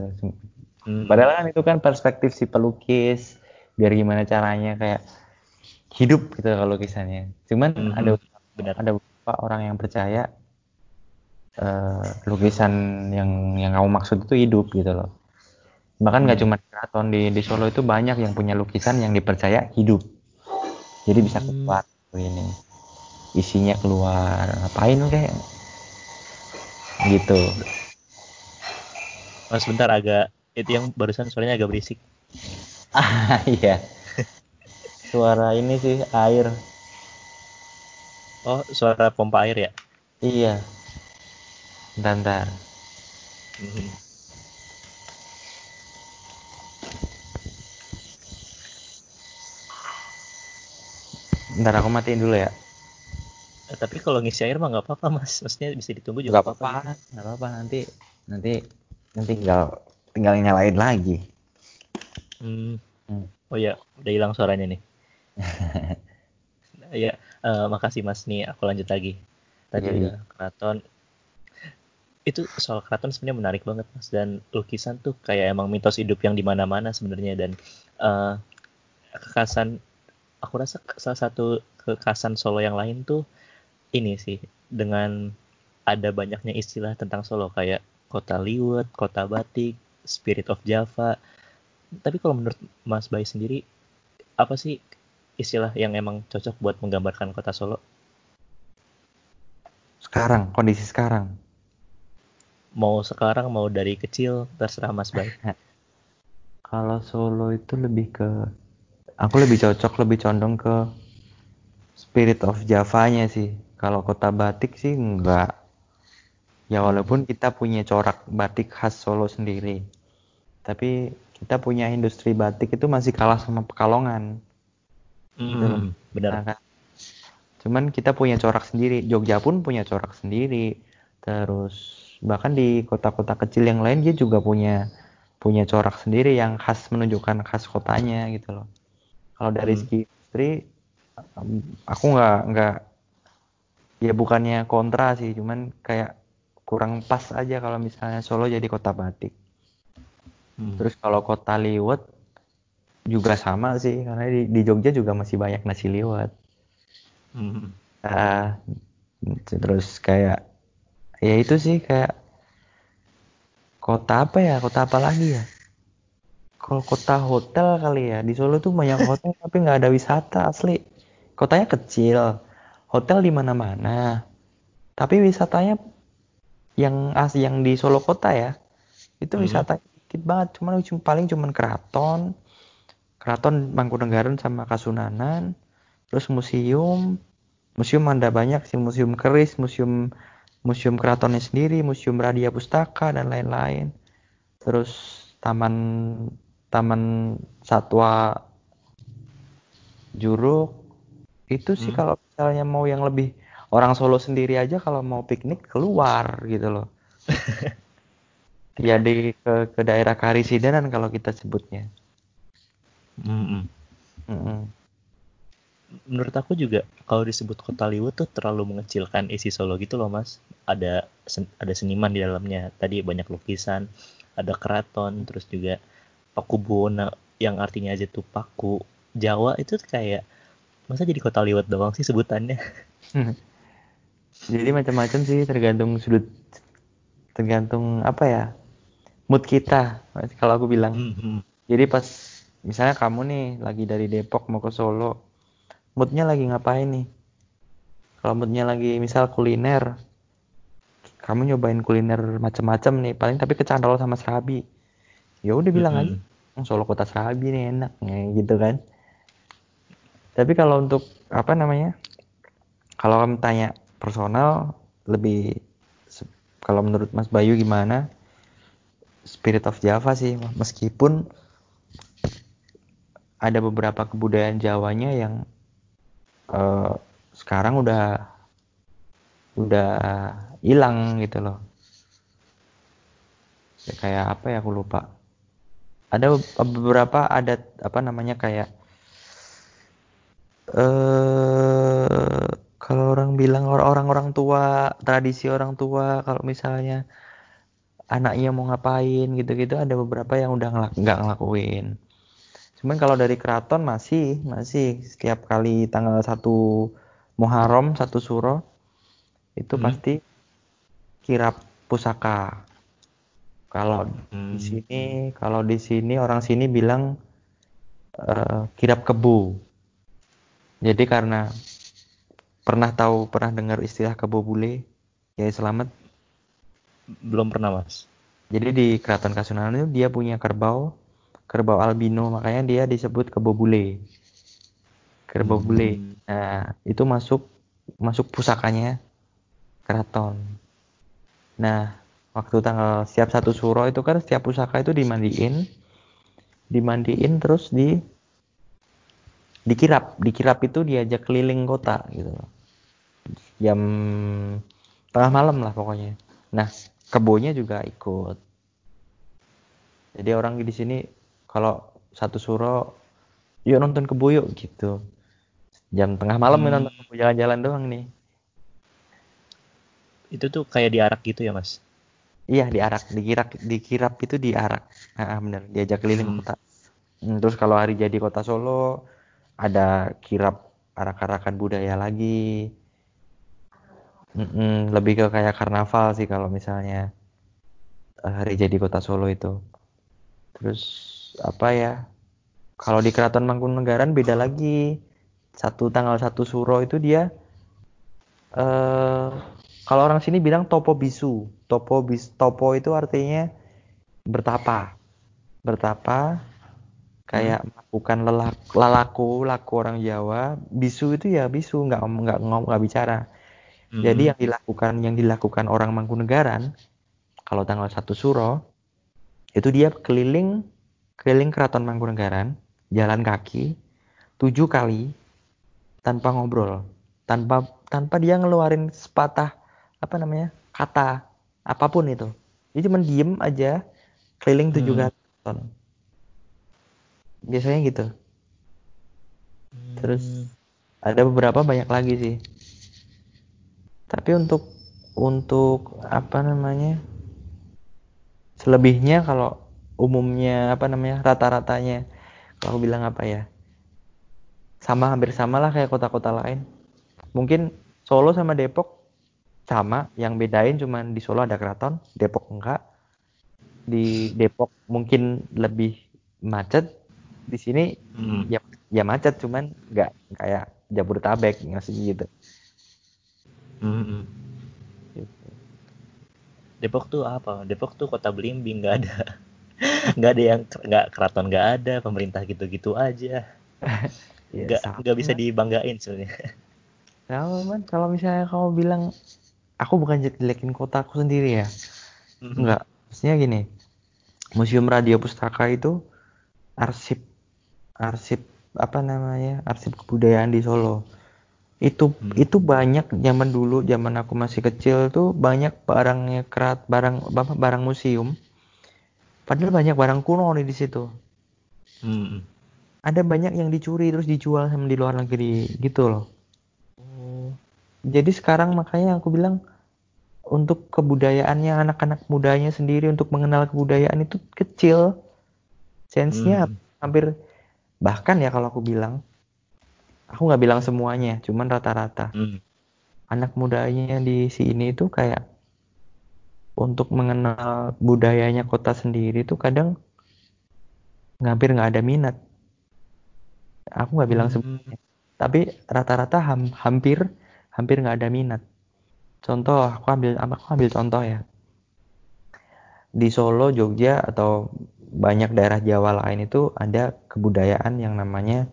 hmm. padahal kan itu kan perspektif si pelukis biar gimana caranya kayak hidup gitu kalau lukisannya cuman mm -hmm. ada benar ada beberapa orang yang percaya uh, lukisan yang yang kamu maksud itu hidup gitu loh bahkan nggak hmm. cuma keraton di di Solo itu banyak yang punya lukisan yang dipercaya hidup jadi bisa hmm. keluar hmm. ini isinya keluar. Ngapain kayak gitu. Mas sebentar agak itu yang barusan suaranya agak berisik. [laughs] Ah iya. Suara ini sih air. Oh suara pompa air ya? Iya. Bentar, bentar. Hmm. Bentar aku matiin dulu ya. Eh, tapi kalau ngisi air mah nggak apa-apa mas, maksudnya bisa ditunggu juga. Nggak apa-apa, nggak apa-apa nanti nanti nanti tinggal tinggal nyalain lagi. Hmm. hmm. Oh ya, udah hilang suaranya nih. [laughs] ya, uh, makasih Mas nih. Aku lanjut lagi. Tadi yeah, udah yeah. keraton. Itu soal keraton sebenarnya menarik banget Mas dan lukisan tuh kayak emang mitos hidup yang di mana-mana sebenarnya dan uh, kekasan aku rasa salah satu kekasan Solo yang lain tuh ini sih dengan ada banyaknya istilah tentang Solo kayak kota liwet, kota batik, spirit of Java, tapi kalau menurut Mas Bayi sendiri apa sih istilah yang emang cocok buat menggambarkan kota Solo? Sekarang, kondisi sekarang. Mau sekarang, mau dari kecil, terserah Mas Bayi. [laughs] Kalau Solo itu lebih ke, aku lebih cocok, lebih condong ke spirit of Java-nya sih. Kalau kota batik sih enggak. Ya walaupun kita punya corak batik khas Solo sendiri. Tapi kita punya industri batik itu masih kalah sama Pekalongan. Mm, gitu benar. Nah, kan? Cuman kita punya corak sendiri. Jogja pun punya corak sendiri. Terus bahkan di kota-kota kecil yang lain dia juga punya punya corak sendiri yang khas menunjukkan khas kotanya gitu loh. Kalau dari mm. segi industri aku nggak nggak ya bukannya kontra sih, cuman kayak kurang pas aja kalau misalnya Solo jadi kota batik. Hmm. Terus kalau kota liwet juga sama sih karena di, di Jogja juga masih banyak nasi liwet. Hmm. Uh, terus kayak ya itu sih kayak kota apa ya kota apa lagi ya kalau kota hotel kali ya di Solo tuh banyak hotel [laughs] tapi nggak ada wisata asli kotanya kecil hotel di mana-mana. Tapi wisatanya yang as yang di Solo kota ya, itu Hmm. wisata dikit banget. Cuman cum- paling cuman keraton, keraton Mangkunegaran sama Kasunanan, terus museum, museum ada banyak sih, museum keris, museum museum keratonnya sendiri, museum Radia Pustaka dan lain-lain. Terus taman taman satwa Juruk itu sih Hmm. kalau misalnya mau yang lebih orang Solo sendiri aja kalau mau piknik keluar gitu loh. [laughs] ya di ke, ke daerah Karisidenan kalau kita sebutnya. Mm-mm. Mm-mm. Menurut aku juga kalau disebut kota liwet tuh terlalu mengecilkan isi Solo gitu loh mas. Ada sen- ada seniman di dalamnya. Tadi banyak lukisan, ada keraton, terus juga Pakubuwono yang artinya aja tuh paku. Jawa itu kayak masa jadi kota liwet doang sih sebutannya. Jadi macam-macam sih tergantung sudut tergantung apa ya mood kita kalau aku bilang. Mhm. Jadi pas misalnya kamu nih lagi dari Depok mau ke Solo, moodnya lagi ngapain nih? Kalau moodnya lagi misal kuliner, kamu nyobain kuliner macam-macam nih, paling tapi kecantol sama serabi. Ya udah bilang aja, Mm-mm. "Hmm, Solo kota serabi nih enak, kayak gitu kan. Tapi kalau untuk apa namanya? Kalau kamu tanya personal, lebih kalau menurut Mas Bayu gimana? Spirit of Java sih, meskipun ada beberapa kebudayaan Jawanya yang eh, sekarang udah udah hilang gitu loh. Ya, kayak apa ya aku lupa. Ada be- beberapa adat apa namanya kayak eh kalau orang bilang or- orang-orang tua, tradisi orang tua kalau misalnya anaknya mau ngapain gitu-gitu ada beberapa yang udah ngelak- nggak ngelakuin. Cuman kalau dari keraton masih masih setiap kali tanggal 1 Muharram, 1 Suro itu Hmm. pasti kirap pusaka. Kalau Hmm. di sini kalau di sini orang sini bilang eh, kirap kebu. Jadi karena pernah tahu pernah dengar istilah kebo bule ya selamat. Belum pernah mas. Jadi di Keraton Kasunanan itu dia punya kerbau, kerbau albino makanya dia disebut kebo bule. Kerbau bule. Hmm. Nah, itu masuk masuk pusakanya keraton. Nah, waktu tanggal setiap satu suro itu kan setiap pusaka itu dimandiin, dimandiin terus di dikirap, dikirap itu diajak keliling kota gitu loh. Jam tengah malam lah pokoknya. Nah, kebonya juga ikut. Jadi orang di sini kalau satu suro, yuk nonton kebo yuk gitu. Jam tengah malam nih Hmm. nonton kebo jalan-jalan doang nih. Itu tuh kayak diarak gitu ya mas. Iya diarak, dikirap, dikirap itu diarak. Ah, bener, diajak keliling Hmm. kota. Hmm, terus kalau hari jadi kota Solo, ada kirap arak-arakan budaya lagi. Mm-mm, lebih ke kayak karnaval sih kalau misalnya eh, hari jadi kota Solo itu. Terus apa ya? Kalau di Keraton Mangkunegaran beda lagi. Satu tanggal satu Suro itu dia eh kalau orang sini bilang topo bisu. Topo bis topo itu artinya bertapa. Bertapa kayak melakukan lelak, lalaku, laku orang Jawa. Bisu itu ya bisu, nggak nggak ngomong nggak bicara. Jadi Hmm. yang dilakukan yang dilakukan orang Mangkunegaran kalau tanggal 1 Suro itu dia keliling keliling Keraton Mangkunegaran jalan kaki tujuh kali tanpa ngobrol tanpa tanpa dia ngeluarin sepatah apa namanya kata apa pun itu dia cuma diem aja keliling tujuh Hmm. kali. Biasanya gitu Terus Hmm. ada beberapa banyak lagi sih. Tapi untuk untuk apa namanya? Selebihnya kalau umumnya apa namanya? Rata-ratanya kalau bilang apa ya? Sama hampir sama lah kayak kota-kota lain. Mungkin Solo sama Depok sama, yang bedain cuman di Solo ada keraton, Depok enggak. Di Depok mungkin lebih macet, di sini Hmm. ya ya macet cuman nggak kayak Jabodetabek nggak sih gitu Mm-mm. Gitu. Depok tuh apa? Depok tuh kota belimbing nggak ada [laughs] nggak ada yang nggak keraton nggak ada pemerintah gitu-gitu aja [laughs] Ya, nggak sama. nggak bisa dibanggain sebenarnya [laughs] Sama, Man. Kalau misalnya kamu bilang aku bukan jelekin kotaku sendiri ya. Enggak. Maksudnya gini. Museum Radio Pustaka itu arsip arsip apa namanya? Arsip kebudayaan di Solo. Itu Hmm. itu banyak zaman dulu, zaman aku masih kecil tuh banyak barangnya kerat, barang apa barang museum. Padahal banyak barang kuno nih di situ. Hmm. Ada banyak yang dicuri terus dijual sama di luar negeri gitu loh. Oh. Jadi sekarang makanya aku bilang untuk kebudayaannya anak-anak mudanya sendiri untuk mengenal kebudayaan itu kecil. Sense-nya Hmm. hampir bahkan ya kalau aku bilang aku nggak bilang semuanya, cuman rata-rata Hmm. anak mudanya di sini itu kayak untuk mengenal budayanya kota sendiri tuh kadang hampir nggak ada minat. Aku nggak bilang Hmm. semuanya, tapi rata-rata ham- hampir hampir nggak ada minat. Contoh, aku ambil aku ambil contoh ya. Di Solo, Jogja atau banyak daerah Jawa lain itu ada kebudayaan yang namanya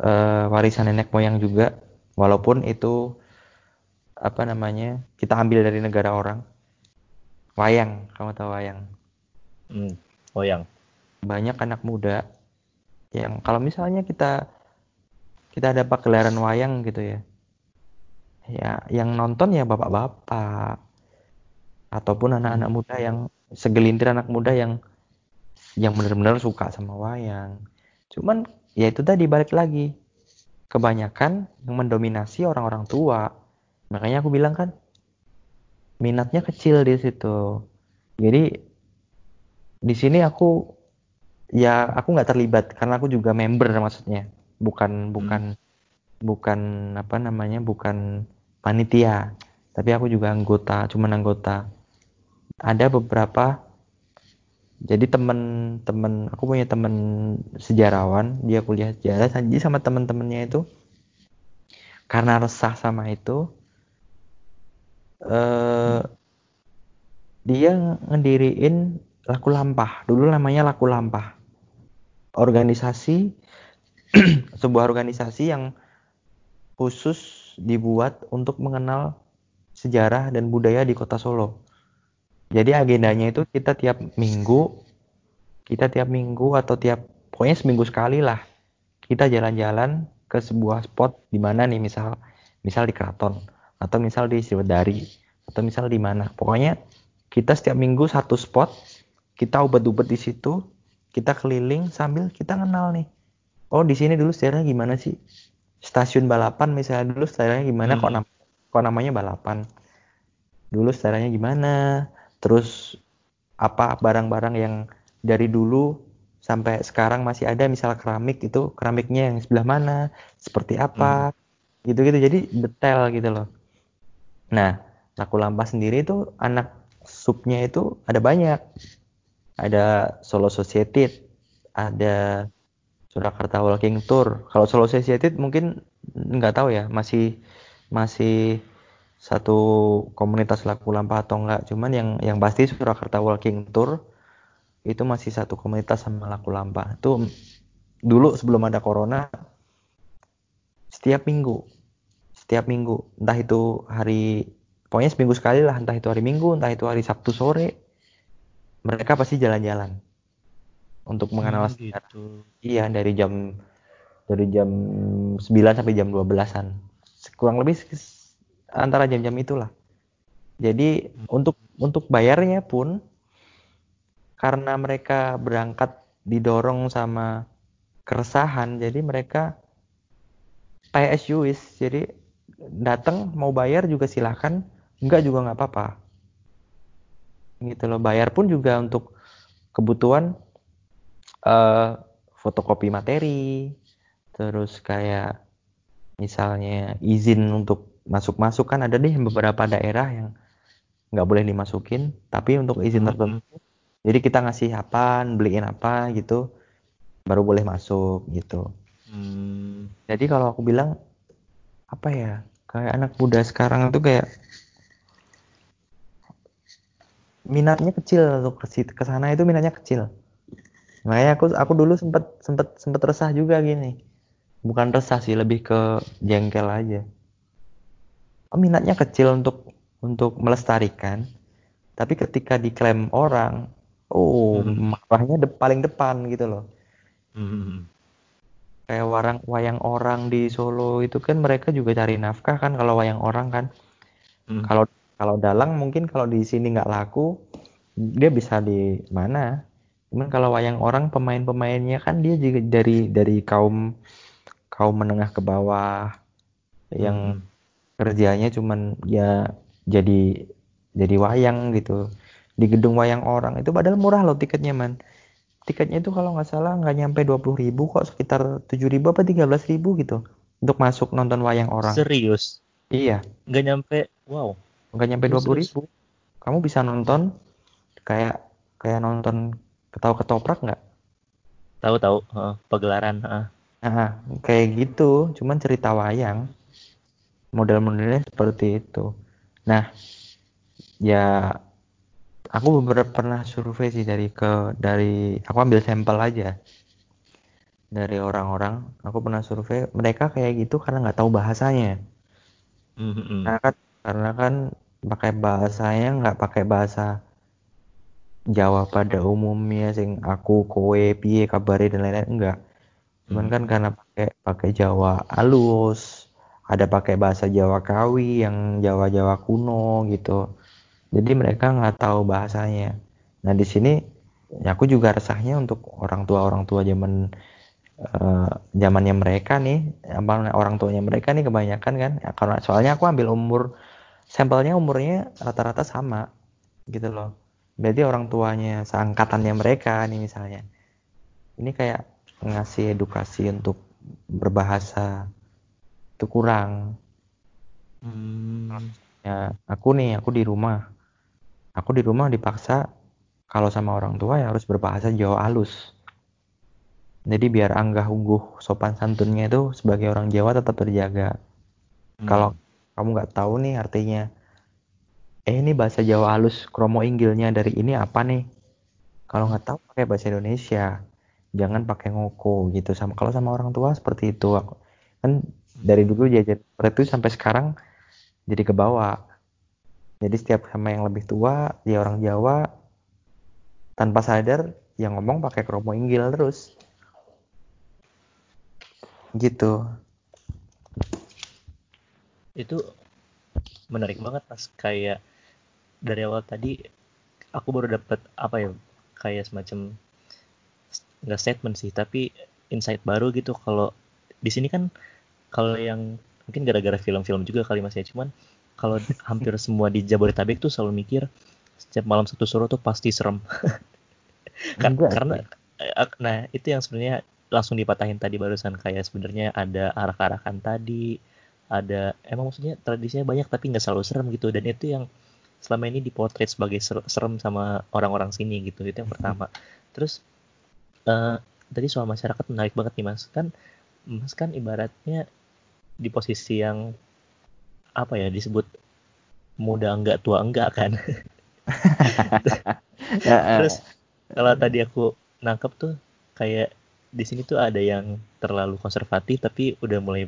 eh, warisan nenek moyang juga, walaupun itu apa namanya kita ambil dari negara orang. Wayang, kamu tahu wayang? Hmm. Oh yang. Banyak anak muda yang kalau misalnya kita kita ada pagelaran wayang gitu ya, ya yang nonton ya bapak-bapak ataupun anak-anak muda yang segelintir anak muda yang yang benar-benar suka sama wayang. Cuman ya itu tadi balik lagi kebanyakan yang mendominasi orang-orang tua. Makanya aku bilang kan minatnya kecil di situ. Jadi di sini aku ya aku nggak terlibat karena aku juga member maksudnya, bukan bukan bukan apa namanya bukan panitia, tapi aku juga anggota, cuman anggota. Ada beberapa jadi temen-temen aku punya temen sejarawan dia kuliah sejarah jadi sama temen-temennya itu karena resah sama itu eh dia ngediriin laku lampah. Dulu namanya laku lampah. Organisasi [clears throat] sebuah organisasi yang khusus dibuat untuk mengenal sejarah dan budaya di kota Solo jadi agendanya itu kita tiap minggu, kita tiap minggu atau tiap pokoknya seminggu sekali lah kita jalan-jalan ke sebuah spot di mana nih misal misal di Keraton atau misal di Sriwedari atau misal di mana. Pokoknya kita setiap minggu satu spot, kita ubet-ubet di situ, kita keliling sambil kita kenal nih. Oh di sini dulu sejarahnya gimana sih? Stasiun balapan misalnya dulu sejarahnya gimana? Kok, Hmm. nam- kok namanya balapan? Dulu sejarahnya gimana? Terus apa barang-barang yang dari dulu sampai sekarang masih ada misal keramik itu keramiknya yang sebelah mana seperti apa gitu-gitu. Jadi detail gitu loh. Nah laku lampah sendiri itu anak subnya itu ada banyak. Ada Solo Society ada Surakarta Walking Tour. Kalau Solo Society mungkin nggak tahu ya masih masih satu komunitas laku lampah atau enggak. Cuman yang yang pasti Surakarta Walking Tour itu masih satu komunitas sama laku lampah itu dulu sebelum ada corona setiap minggu setiap minggu. Entah itu hari pokoknya seminggu sekali lah. Entah itu hari minggu entah itu hari Sabtu sore mereka pasti jalan-jalan untuk mengenal Hmm, sejarah. gitu. iya dari jam dari jam 9 sampai jam 12-an kurang lebih antara jam-jam itulah. Jadi untuk untuk bayarnya pun karena mereka berangkat didorong sama keresahan jadi mereka pay as jadi datang mau bayar juga silahkan enggak juga nggak apa-apa. Gitu loh. Bayar pun juga untuk kebutuhan eh, fotokopi materi terus kayak misalnya izin untuk masuk-masuk kan ada deh beberapa daerah yang nggak boleh dimasukin tapi untuk izin Hmm. tertentu jadi kita ngasih apaan beliin apa gitu baru boleh masuk gitu Hmm. jadi kalau aku bilang apa ya kayak anak muda sekarang tuh kayak minatnya kecil untuk ke sana itu minatnya kecil makanya aku aku dulu sempet sempet sempet resah juga gini bukan resah sih lebih ke jengkel aja minatnya kecil untuk untuk melestarikan tapi ketika diklaim orang oh hmm. marahnya de paling depan gitu loh hmm. kayak warang wayang orang di Solo itu kan mereka juga cari nafkah kan kalau wayang orang kan hmm. kalau kalau dalang mungkin kalau di sini nggak laku dia bisa di mana cuman kalau wayang orang pemain-pemainnya kan dia juga dari dari kaum kaum menengah ke bawah yang hmm. Kerjanya cuman ya jadi jadi wayang gitu. Di gedung wayang orang itu padahal murah loh tiketnya man. Tiketnya itu kalau nggak salah nggak nyampe dua puluh ribu kok sekitar tujuh ribu apa tiga belas ribu gitu untuk masuk nonton wayang orang. Serius? Iya. Nggak nyampe wow. Nggak nyampe dua puluh ribu. Kamu bisa nonton kayak kayak nonton ketawa ketoprak nggak? Tahu tahu uh, pagelaran uh. nah kayak gitu. Cuman cerita wayang model-modelnya seperti itu. Nah ya aku beberapa pernah survei sih dari ke dari aku ambil sampel aja dari orang-orang. Aku pernah survei mereka kayak gitu karena nggak tahu bahasanya. Mm-hmm. karena kan karena kan pakai bahasanya nggak pakai bahasa Jawa pada umumnya sing aku kowe piye kabare dan lain-lain enggak cuman hmm. kan karena pakai pakai Jawa alus ada pakai bahasa Jawa Kawi yang Jawa-Jawa kuno gitu. Jadi mereka nggak tahu bahasanya. Nah di sini aku juga resahnya untuk orang tua orang tua zaman uh, zamannya mereka nih orang tuanya mereka nih kebanyakan kan ya, karena soalnya aku ambil umur sampelnya umurnya rata-rata sama gitu loh. Berarti orang tuanya seangkatannya mereka nih misalnya. Ini kayak ngasih edukasi untuk berbahasa itu kurang. Hmm. ya aku nih aku di rumah. Aku di rumah dipaksa kalau sama orang tua ya harus berbahasa Jawa halus jadi biar anggah ungguh sopan santunnya itu sebagai orang Jawa tetap terjaga. Hmm. kalau kamu nggak tahu nih artinya eh ini bahasa Jawa halus kromo inggilnya dari ini apa nih? Kalau nggak tahu pakai bahasa Indonesia. Jangan pakai ngoko gitu. Sama kalau sama orang tua seperti itu. Aku kan dari dulu jajan seperti itu sampai sekarang jadi ke bawah. Jadi setiap sama yang lebih tua dia orang Jawa tanpa sadar yang ngomong pakai kromo inggil terus. Gitu. Itu menarik banget pas kayak dari awal tadi aku baru dapat apa ya kayak semacam nggak statement sih tapi insight baru gitu. Kalau di sini kan kalau yang mungkin gara-gara film-film juga kali mas ya cuman kalau hampir semua di Jabodetabek tuh selalu mikir setiap malam satu suruh tuh pasti serem. [laughs] Kan, karena eh, nah itu yang sebenarnya langsung dipatahin tadi barusan kayak sebenarnya ada arak-arakan tadi ada emang maksudnya tradisinya banyak tapi nggak selalu serem gitu dan itu yang selama ini dipotret sebagai serem sama orang-orang sini gitu itu yang pertama. Terus uh, tadi soal masyarakat menarik banget nih mas. Kan mas kan ibaratnya di posisi yang apa ya disebut muda enggak tua enggak kan [laughs] terus kalau tadi aku nangkep tuh kayak di sini tuh ada yang terlalu konservatif tapi udah mulai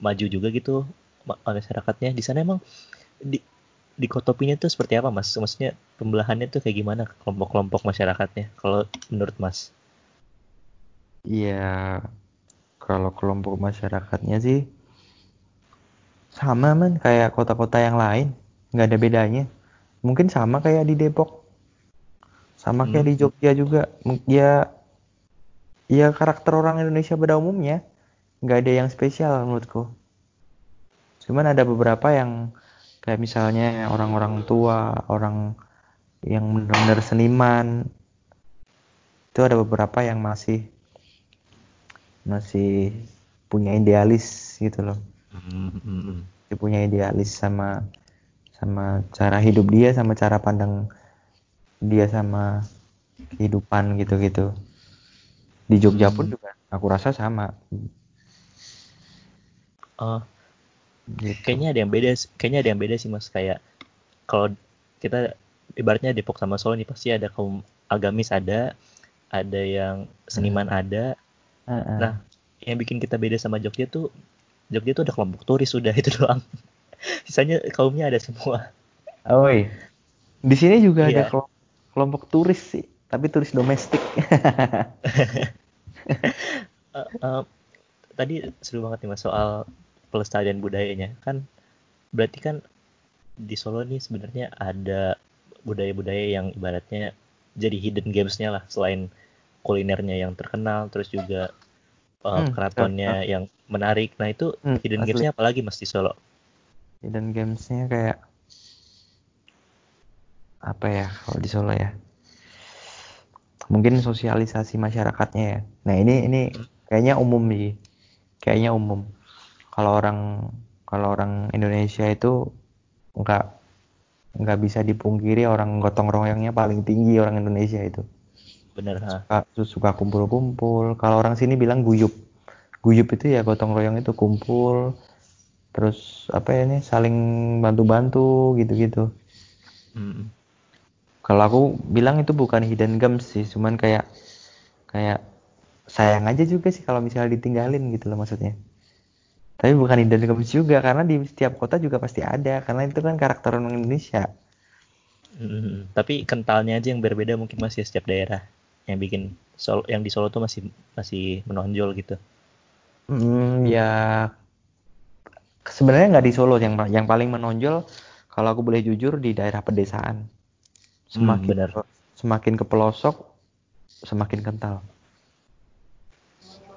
maju juga gitu masyarakatnya di sana emang di di dikotopinya tuh seperti apa mas? Maksudnya pembelahannya tuh kayak gimana kelompok-kelompok masyarakatnya kalau menurut mas? Iya, kalau kelompok masyarakatnya sih sama man kayak kota-kota yang lain, nggak ada bedanya. Mungkin sama kayak di Depok, sama kayak hmm. di Jogja juga. Ya, ya karakter orang Indonesia pada umumnya nggak ada yang spesial menurutku. Cuman ada beberapa yang kayak misalnya orang-orang tua orang yang benar-benar seniman itu ada beberapa yang masih masih punya idealis gitu loh dia punya idealis sama sama cara hidup dia sama cara pandang dia sama kehidupan gitu-gitu di Jogja pun hmm. juga aku rasa sama uh, Gitu. Kayaknya ada yang beda, kayaknya ada yang beda sih mas. Kayak kalau kita ibaratnya Depok sama Solo nih pasti ada kaum agamis ada, ada yang seniman Hmm. ada. Heeh. Nah, yang bikin kita beda sama Jogja tuh Jogja tuh ada kelompok turis sudah [laughs] itu doang. Sisanya kaumnya ada semua. Oh, iya. Di sini juga ada Iya. kelom- kelompok turis sih, tapi turis domestik. [laughs] Eh, eh, tadi seru banget nih mas soal pelestarian budayanya kan berarti kan di Solo nih sebenarnya ada budaya-budaya yang ibaratnya jadi hidden gamesnya lah selain kulinernya yang terkenal terus juga eh, Hmm, keratonnya yang menarik nah itu Hmm, hidden asli. gamesnya apalagi mas di Solo Hidden gamesnya kayak apa ya kalau di Solo ya? Mungkin sosialisasi masyarakatnya ya. Nah ini ini kayaknya umum sih, kayaknya umum. Kalau orang kalau orang Indonesia itu nggak nggak bisa dipungkiri orang gotong royongnya paling tinggi orang Indonesia itu. Bener ha Suka, suka kumpul-kumpul. Kalau orang sini bilang guyup. Guyup itu ya gotong royong itu kumpul. Terus apa ya ini saling bantu-bantu gitu-gitu. Hmm. Kalau aku bilang itu bukan hidden gems sih, cuman kayak kayak sayang aja juga sih kalau misalnya ditinggalin gitu loh maksudnya. Tapi bukan hidden gems juga karena di setiap kota juga pasti ada karena itu kan karakter orang Indonesia. Hmm. tapi kentalnya aja yang berbeda mungkin masih setiap daerah yang bikin Solo yang di Solo tuh masih masih menonjol gitu Hmm, ya sebenarnya nggak di Solo yang yang paling menonjol kalau aku boleh jujur di daerah pedesaan. Semakin bener. semakin ke pelosok semakin kental.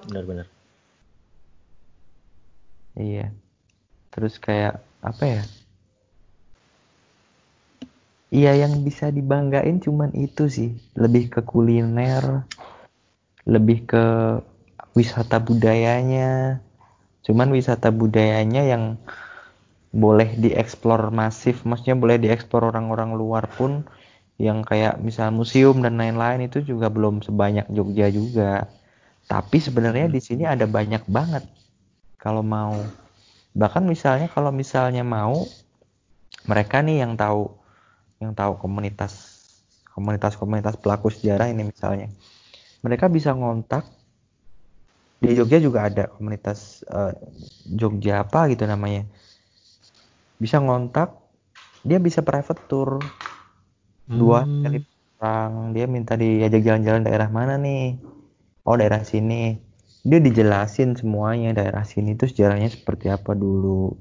bener-bener Iya. Terus kayak apa ya? Iya yang bisa dibanggain cuman itu sih, lebih ke kuliner, lebih ke wisata budayanya. Cuman wisata budayanya yang boleh dieksplor masif, maksudnya boleh dieksplor orang-orang luar pun yang kayak misal museum dan lain-lain itu juga belum sebanyak Jogja juga. Tapi sebenarnya di sini ada banyak banget kalau mau. Bahkan misalnya kalau misalnya mau mereka nih yang tahu yang tahu komunitas komunitas-komunitas pelaku sejarah ini misalnya. Mereka bisa ngontak di Jogja juga ada komunitas eh, Jogja apa gitu namanya. Bisa ngontak, dia bisa private tour dua Hmm. kali orang dia minta diajak jalan-jalan daerah mana nih oh daerah sini dia dijelasin semuanya daerah sini itu sejarahnya seperti apa dulu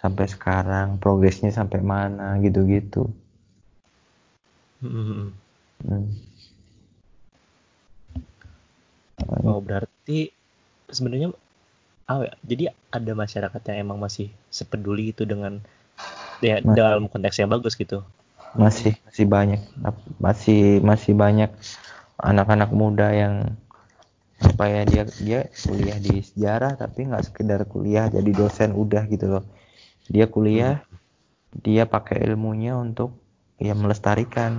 sampai sekarang progresnya sampai mana gitu-gitu Hmm. Hmm. Oh berarti sebenarnya ah ya, jadi ada masyarakat yang emang masih sepeduli itu dengan ya Masih. dalam konteks yang bagus gitu. masih masih banyak masih masih banyak anak-anak muda yang apa ya dia dia kuliah di sejarah tapi nggak sekedar kuliah jadi dosen udah gitu loh dia kuliah dia pakai ilmunya untuk ya melestarikan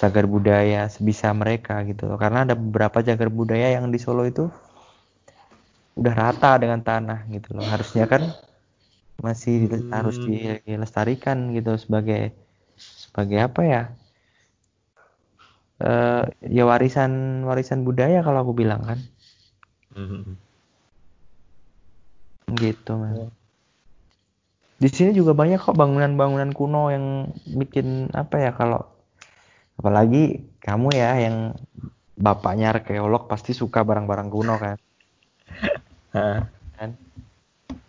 cagar budaya sebisa mereka gitu loh karena ada beberapa cagar budaya yang di Solo itu udah rata dengan tanah gitu loh harusnya kan masih Hmm. harus dilestarikan gitu sebagai sebagai apa ya eh ya warisan warisan budaya kalau aku bilang kan Hmm. gitu man. Di sini juga banyak kok bangunan-bangunan kuno yang bikin apa ya kalau apalagi kamu ya yang bapaknya arkeolog pasti suka barang-barang kuno kan? [laughs] Kan?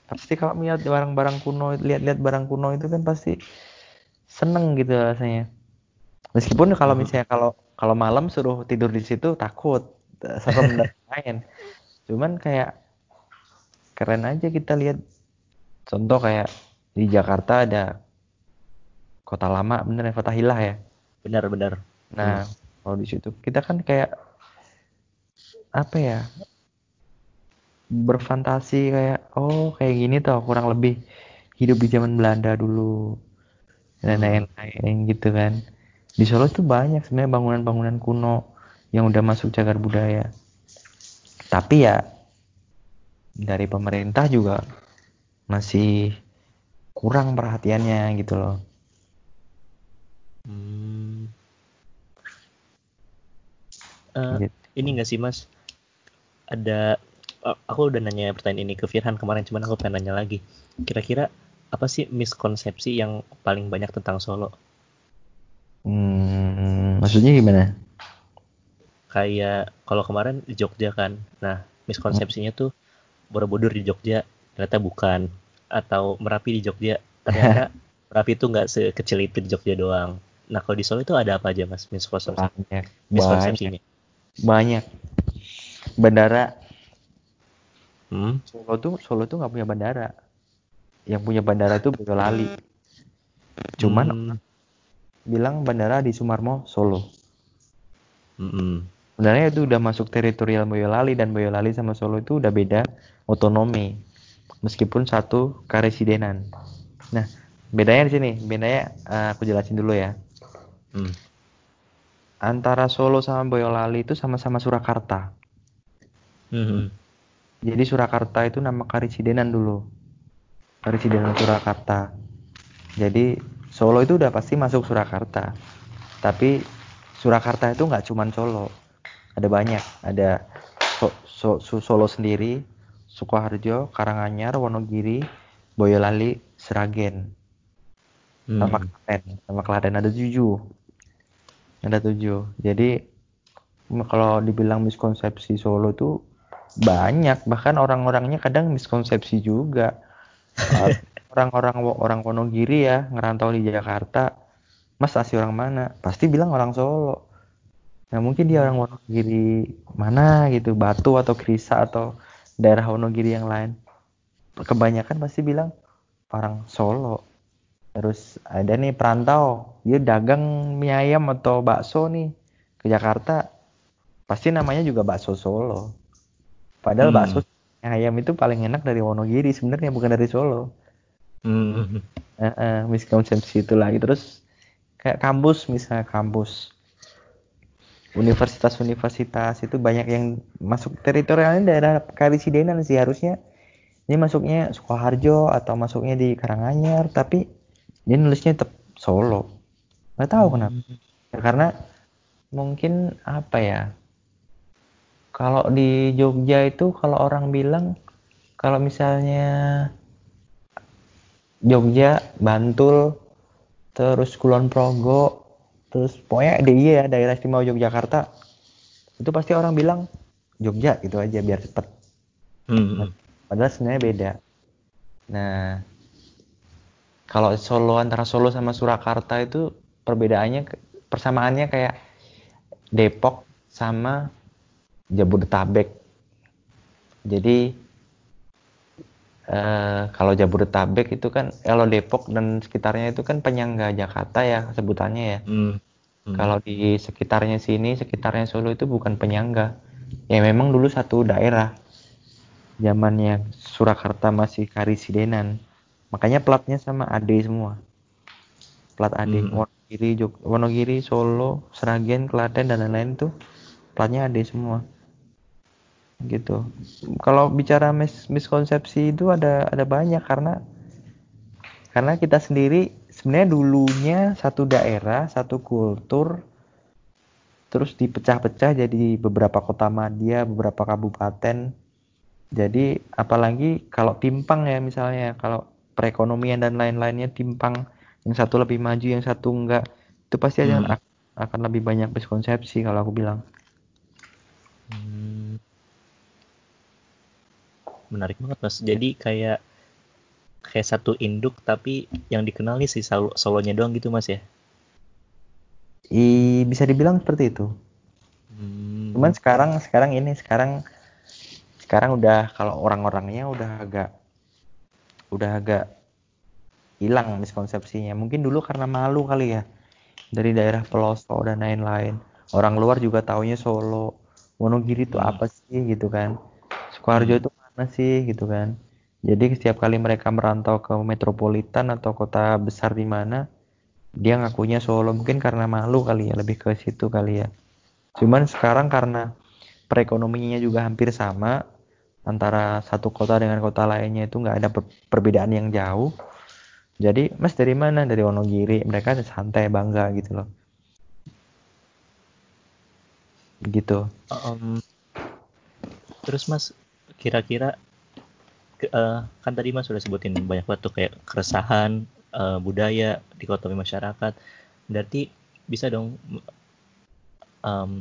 Pasti kalau melihat barang-barang kuno lihat-lihat barang kuno itu kan pasti seneng gitu rasanya. Meskipun kalau misalnya kalau kalau malam suruh tidur di situ takut serem dan [laughs] lain cuman kayak keren aja kita lihat. Contoh kayak di Jakarta ada kota lama bener ya kota hilah ya Benar-benar. nah kalau di situ kita kan kayak apa ya berfantasi kayak oh kayak gini tuh kurang lebih hidup di zaman Belanda dulu dan Hmm. lain-lain gitu kan di Solo tuh banyak sebenarnya bangunan-bangunan kuno yang udah masuk cagar budaya tapi ya dari pemerintah juga masih kurang perhatiannya gitu loh. Hmm. uh, gitu. ini enggak sih mas? Ada aku udah nanya pertanyaan ini ke Firhan kemarin cuman aku pengen nanya lagi. Kira-kira apa sih miskonsepsi yang paling banyak tentang Solo? Hmm, maksudnya gimana? Kayak kalau kemarin di Jogja kan. Nah miskonsepsinya tuh Borobudur di Jogja ternyata bukan atau Merapi di Jogja. Ternyata [laughs] Merapi itu nggak sekecil itu di Jogja doang. Nah kalau di Solo itu ada apa aja mas? Miskonsepsi banyak miskonsepsinya banyak. bandara. Hmm? Solo tuh Solo tuh nggak punya bandara. Yang punya bandara itu Boyolali. Cuman hmm. bilang bandara di Sumarmo Solo. Hmm. Sebenarnya itu udah masuk teritorial Boyolali dan Boyolali sama Solo itu udah beda otonomi meskipun satu karesidenan. Nah bedanya di sini bedanya uh, aku jelasin dulu ya. Hmm. antara Solo sama Boyolali itu sama-sama Surakarta. Hmm. jadi Surakarta itu nama karesidenan dulu. Karesidenan Surakarta. Jadi Solo itu udah pasti masuk Surakarta. Tapi Surakarta itu nggak cuma Solo. Ada banyak. Ada so, so, so, Solo sendiri Sukoharjo Karanganyar Wonogiri Boyolali Seragen hmm. sama Klaten sama Klaten. Ada tujuh. Ada tujuh. Jadi kalau dibilang miskonsepsi Solo tuh banyak. Bahkan orang-orangnya kadang miskonsepsi juga. [laughs] Orang-orang orang Wonogiri ya ngerantau di Jakarta. Mas asli orang mana? Pasti bilang orang Solo. Nah mungkin dia orang Wonogiri mana gitu, Batu atau Krisa atau daerah Wonogiri yang lain. Kebanyakan pasti bilang orang Solo. Terus ada nih perantau, dia dagang mie ayam atau bakso nih ke Jakarta. Pasti namanya juga bakso Solo. Padahal hmm. bakso ayam itu paling enak dari Wonogiri sebenarnya bukan dari Solo. Hmm. Uh, uh, miskonsepsi itu lagi terus kayak kampus misalnya kampus universitas-universitas itu banyak yang masuk teritorialnya daerah Karisidenan sih harusnya. Ini masuknya Sukoharjo atau masuknya di Karanganyar tapi dia nulisnya tetap Solo. Nggak tahu hmm. kenapa. Ya, karena mungkin apa ya kalau di Jogja itu kalau orang bilang kalau misalnya Jogja Bantul terus Kulon Progo terus pokoknya DIY ya daerah istimewa Yogyakarta itu pasti orang bilang Jogja gitu aja biar cepet. Hmm. padahal sebenarnya beda. Nah kalau Solo antara Solo sama Surakarta itu perbedaannya persamaannya kayak Depok sama Jabodetabek. Jadi Uh, kalau Jabodetabek itu kan kalau Depok dan sekitarnya itu kan penyangga Jakarta ya sebutannya ya. Hmm. Hmm. Kalau di sekitarnya sini, sekitarnya Solo itu bukan penyangga. Ya memang dulu satu daerah. Zamannya Surakarta masih Karisidenan. Makanya platnya sama AD semua. Plat AD hmm. Wonogiri, Jog Wonogiri, Solo, Seragen, Klaten dan lain-lain tuh platnya AD semua gitu. Kalau bicara mis miskonsepsi itu ada ada banyak karena karena kita sendiri sebenarnya dulunya satu daerah, satu kultur terus dipecah-pecah jadi beberapa kota madya, beberapa kabupaten. Jadi apalagi kalau timpang ya misalnya kalau perekonomian dan lain-lainnya timpang yang satu lebih maju yang satu enggak itu pasti hmm. akan akan lebih banyak miskonsepsi kalau aku bilang. Hmm menarik banget mas. Jadi kayak kayak satu induk tapi yang dikenal nih si solo solonya doang gitu mas ya? I, bisa dibilang seperti itu. Hmm. cuman sekarang sekarang ini sekarang sekarang udah kalau orang-orangnya udah agak udah agak hilang miskonsepsinya. Mungkin dulu karena malu kali ya dari daerah pelosok dan lain-lain. Orang luar juga taunya Solo. Wonogiri itu hmm. apa sih gitu kan? Sukoharjo hmm. itu mana sih gitu kan. Jadi setiap kali mereka merantau ke metropolitan atau kota besar di mana dia ngakunya Solo. Mungkin karena malu kali ya lebih ke situ kali ya. Cuman sekarang karena perekonomiannya juga hampir sama antara satu kota dengan kota lainnya itu nggak ada perbedaan yang jauh. Jadi mas dari mana? Dari Wonogiri. Mereka santai bangga gitu loh. Gitu. Um, terus mas kira-kira eh, kan tadi mas sudah sebutin banyak banget tuh kayak keresahan eh, budaya dikotomi masyarakat. Berarti bisa dong em,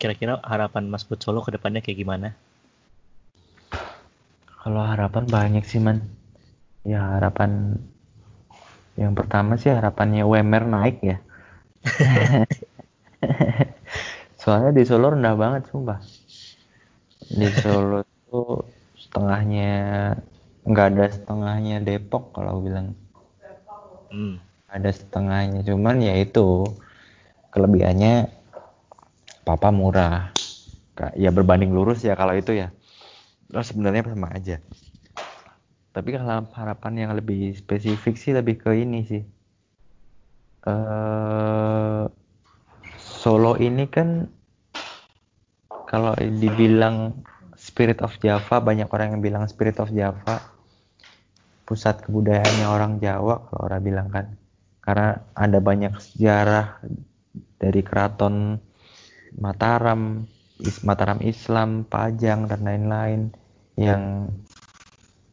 kira-kira harapan mas buat Solo ke depannya kayak gimana? Kalau harapan banyak sih man. Ya harapan yang pertama sih harapannya UMR naik ya. [laughs] [laughs] Soalnya di Solo rendah banget sumpah di Solo tuh setengahnya nggak ada setengahnya Depok kalau bilang. Hmm, ada setengahnya cuman ya itu kelebihannya papa murah. Ya berbanding lurus ya kalau itu ya. Nah, sebenarnya sama aja. Tapi kalau harapan yang lebih spesifik sih lebih ke ini sih. Eh Solo ini kan kalau dibilang Spirit of Java banyak orang yang bilang Spirit of Java. Pusat kebudayaannya orang Jawa kalau orang bilang kan. Karena ada banyak sejarah dari keraton Mataram Is- Mataram Islam Pajang dan lain-lain yang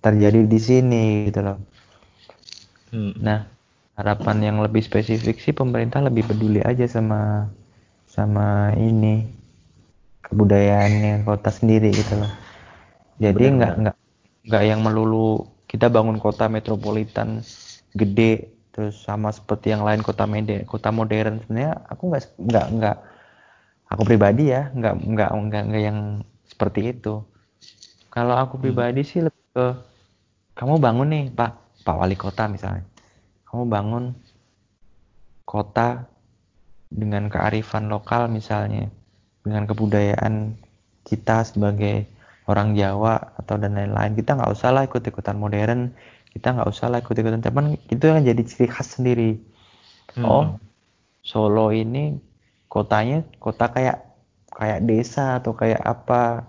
terjadi di sini gitu loh. Hmm, Nah, harapan yang lebih spesifik sih pemerintah lebih peduli aja sama sama ini kebudayaannya kota sendiri gitu loh. Jadi nggak nggak nggak yang melulu kita bangun kota metropolitan gede terus sama seperti yang lain kota mede kota modern sebenarnya aku nggak nggak nggak aku pribadi ya nggak nggak nggak nggak yang seperti itu. Kalau aku Hmm. pribadi sih lebih ke kamu bangun nih Pak Pak Wali Kota misalnya kamu bangun kota dengan kearifan lokal misalnya dengan kebudayaan kita sebagai orang Jawa atau dan lain-lain. Kita nggak usah lah ikut-ikutan modern kita nggak usah lah ikut-ikutan teman itu yang jadi ciri khas sendiri. Hmm, oh Solo ini kotanya kota kayak kayak desa atau kayak apa.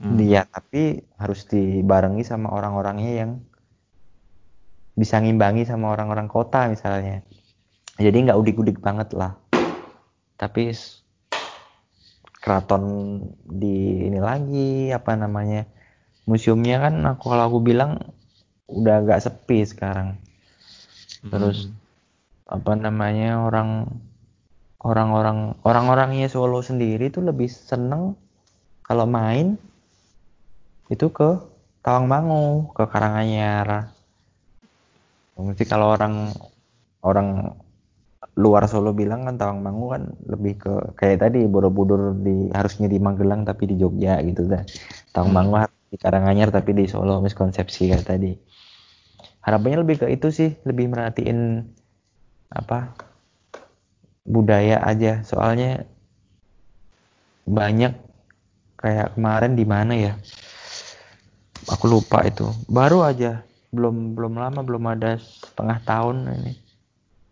Hmm. dia tapi harus dibarengi sama orang-orangnya yang bisa ngimbangi sama orang-orang kota misalnya. Jadi nggak udik-udik banget lah. Tapi keraton di ini lagi apa namanya museumnya kan aku kalau aku bilang udah agak sepi sekarang terus Hmm. apa namanya orang orang-orang orang-orangnya Solo sendiri tuh lebih seneng kalau main itu ke Tawangmangu ke Karanganyar mesti kalau orang orang luar Solo bilang kan Tawangmangu kan lebih ke kayak tadi Borobudur di harusnya di Magelang tapi di Jogja gitu dah Tawangmangu Hmm. harus di Karanganyar tapi di Solo miskonsepsi kayak tadi. Harapannya lebih ke itu sih lebih merhatiin apa budaya aja. Soalnya banyak kayak kemarin di mana ya? Aku lupa itu. Baru aja belum belum lama belum ada setengah tahun ini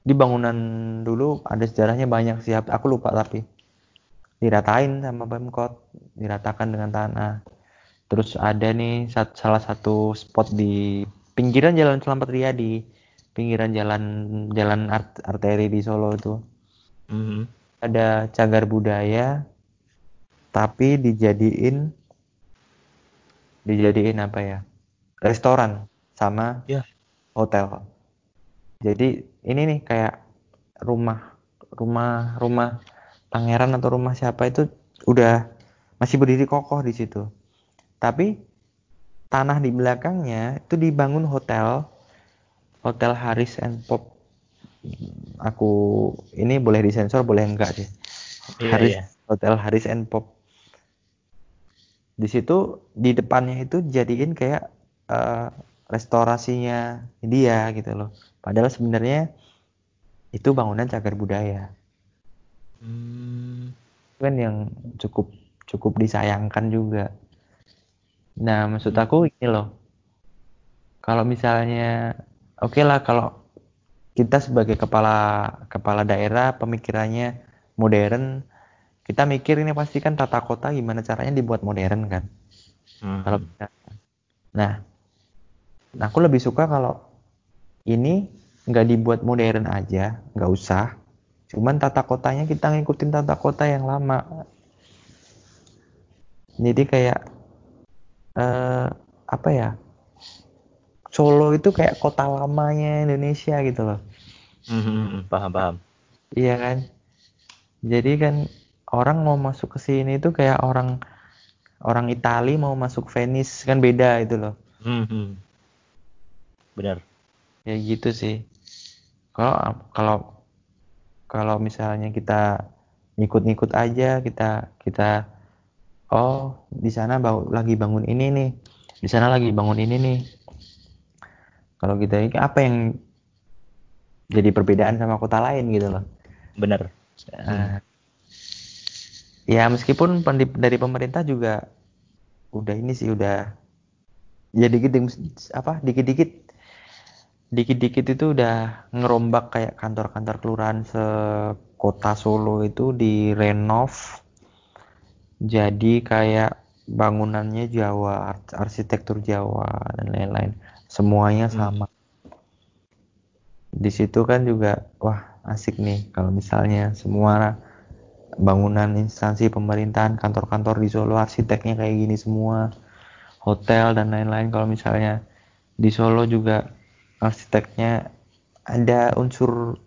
di bangunan dulu ada sejarahnya banyak sih aku lupa tapi. Diratain sama Pemkot diratakan dengan tanah. Terus ada nih sat- salah satu spot di pinggiran Jalan Selamat Riyadi. Pinggiran jalan jalan art- arteri di Solo itu. Hmm. ada cagar budaya tapi dijadiin dijadiin apa ya? Restoran sama Ya. hotel jadi ini nih kayak rumah rumah rumah pangeran atau rumah siapa itu udah masih berdiri kokoh di situ. Tapi tanah di belakangnya itu dibangun hotel hotel Harris and Pop. Aku ini boleh disensor boleh enggak sih? Iya, Harris iya. hotel Harris and Pop. Di situ di depannya itu jadiin kayak eh, restorasinya dia gitu loh padahal sebenarnya itu bangunan cagar budaya Hmm. Itu kan yang cukup cukup disayangkan juga nah maksud aku ini loh kalau misalnya oke lah kalau kita sebagai kepala kepala daerah pemikirannya modern kita mikir ini pasti kan tata kota gimana caranya dibuat modern kan Hmm. kalau bisa. nah aku lebih suka kalau ini nggak dibuat modern aja, nggak usah. Cuman tata kotanya kita ngikutin tata kota yang lama. Jadi kayak eh, apa ya? Solo itu kayak kota lamanya Indonesia gitu loh. Hmm, hmm, hmm, paham paham. Iya kan? Jadi kan orang mau masuk ke sini itu kayak orang orang Itali mau masuk Venice kan beda itu loh. Hmm, hmm. Benar. Ya gitu sih. Kalau kalau kalau misalnya kita ngikut-ngikut aja kita kita oh di sana bau- lagi bangun ini nih di sana lagi bangun ini nih kalau kita ini apa yang jadi perbedaan sama kota lain gitu loh Benar. Nah, ya meskipun dari pemerintah juga udah ini sih udah ya dikit apa dikit-dikit dikit-dikit itu udah ngerombak kayak kantor-kantor kelurahan sekota Solo itu direnov jadi kayak bangunannya Jawa ar- arsitektur Jawa dan lain-lain. Semuanya Hmm. sama. Di situ kan juga wah asik nih. Kalau misalnya semua bangunan instansi pemerintahan kantor-kantor di Solo arsiteknya kayak gini semua. Hotel dan lain-lain. Kalau misalnya di Solo juga arsiteknya ada unsur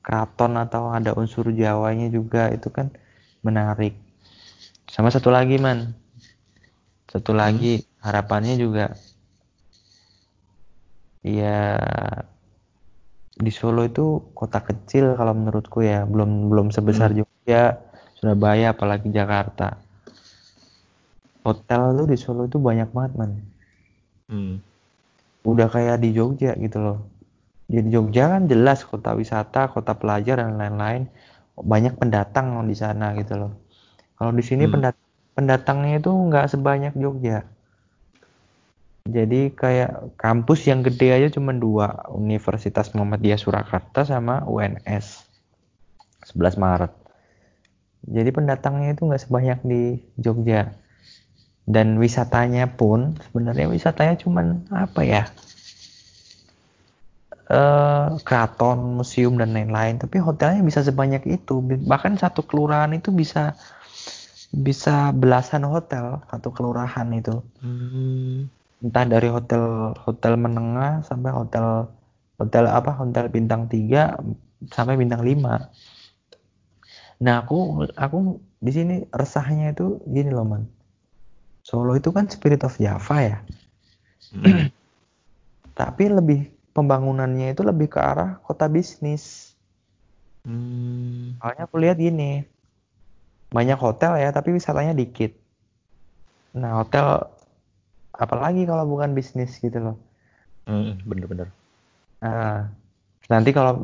keraton atau ada unsur Jawanya juga itu kan menarik. Sama satu lagi man. Satu lagi harapannya juga ya di Solo itu kota kecil kalau menurutku ya belum belum sebesar Jogja Surabaya apalagi Jakarta. Hotel tuh di Solo itu banyak banget man. Hmm. Udah kayak di Jogja gitu loh. Di Jogja kan jelas kota wisata kota pelajar dan lain-lain. Banyak pendatang di sana gitu loh. Kalau di sini Hmm. pendat- pendatangnya itu nggak sebanyak Jogja. Jadi kayak kampus yang gede aja cuma dua Universitas Muhammadiyah Surakarta sama UNS 11 Maret. Jadi pendatangnya itu nggak sebanyak di Jogja dan wisatanya pun sebenarnya wisatanya cuman apa ya eh keraton, museum dan lain-lain. Tapi hotelnya bisa sebanyak itu. Bahkan satu kelurahan itu bisa bisa belasan hotel satu kelurahan itu. Hmm. Entah dari hotel hotel menengah sampai hotel hotel apa hotel bintang 3 sampai bintang 5. Nah, aku aku di sini resahnya itu gini loh, Man. Solo itu kan Spirit of Java ya. Hmm. [clears throat] Tapi lebih pembangunannya itu lebih ke arah kota bisnis. Hmm. Soalnya aku lihat gini, banyak hotel ya, tapi wisatanya dikit. Nah, hotel apalagi kalau bukan bisnis gitu loh. Hmm, Bener-bener. Nah, nanti kalau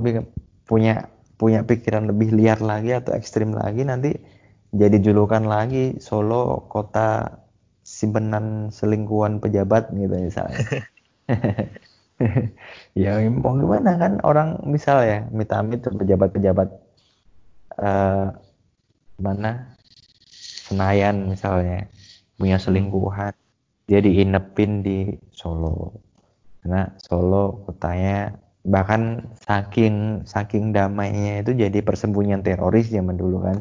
punya punya pikiran lebih liar lagi atau ekstrim lagi, nanti jadi julukan lagi Solo kota simpenan selingkuhan pejabat gitu misalnya. [laughs] ya mau gimana kan orang misal ya amit-amit tuh pejabat-pejabat eh mana Senayan misalnya punya selingkuhan dia diinepin di Solo karena Solo kotanya bahkan saking saking damainya itu jadi persembunyian teroris zaman dulu kan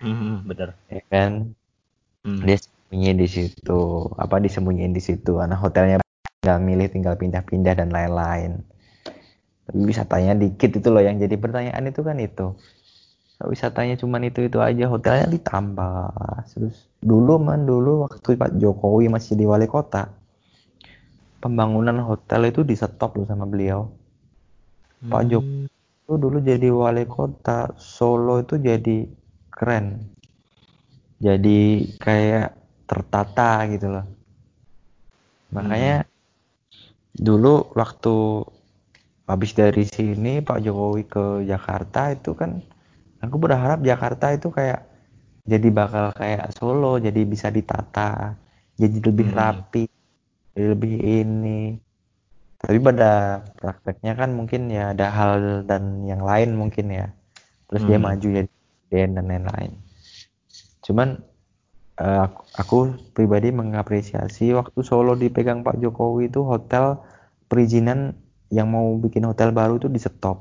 Hmm, Bener. ya kan Hmm. dia sembunyi di situ apa disembunyiin di situ. Karena hotelnya tinggal milih tinggal pindah-pindah dan lain-lain. Tapi wisatanya dikit itu loh yang jadi pertanyaan itu kan itu. Wisatanya cuman itu itu aja hotelnya ditambah. Terus dulu man dulu waktu Pak Jokowi masih di wali kota pembangunan hotel itu di stop loh sama beliau. Pak Hmm. Jokowi itu dulu jadi wali kota Solo itu jadi keren. Jadi kayak tertata gitu loh. Makanya dulu waktu habis dari sini Pak Jokowi ke Jakarta itu kan aku berharap Jakarta itu kayak jadi bakal kayak Solo jadi bisa ditata jadi lebih Hmm. rapi jadi lebih ini. Tapi pada prakteknya kan mungkin ya ada hal dan yang lain mungkin ya. Terus dia Hmm. maju jadi presiden dan lain-lain. Cuman eh, aku, aku pribadi mengapresiasi waktu Solo dipegang Pak Jokowi itu hotel perizinan yang mau bikin hotel baru itu di stop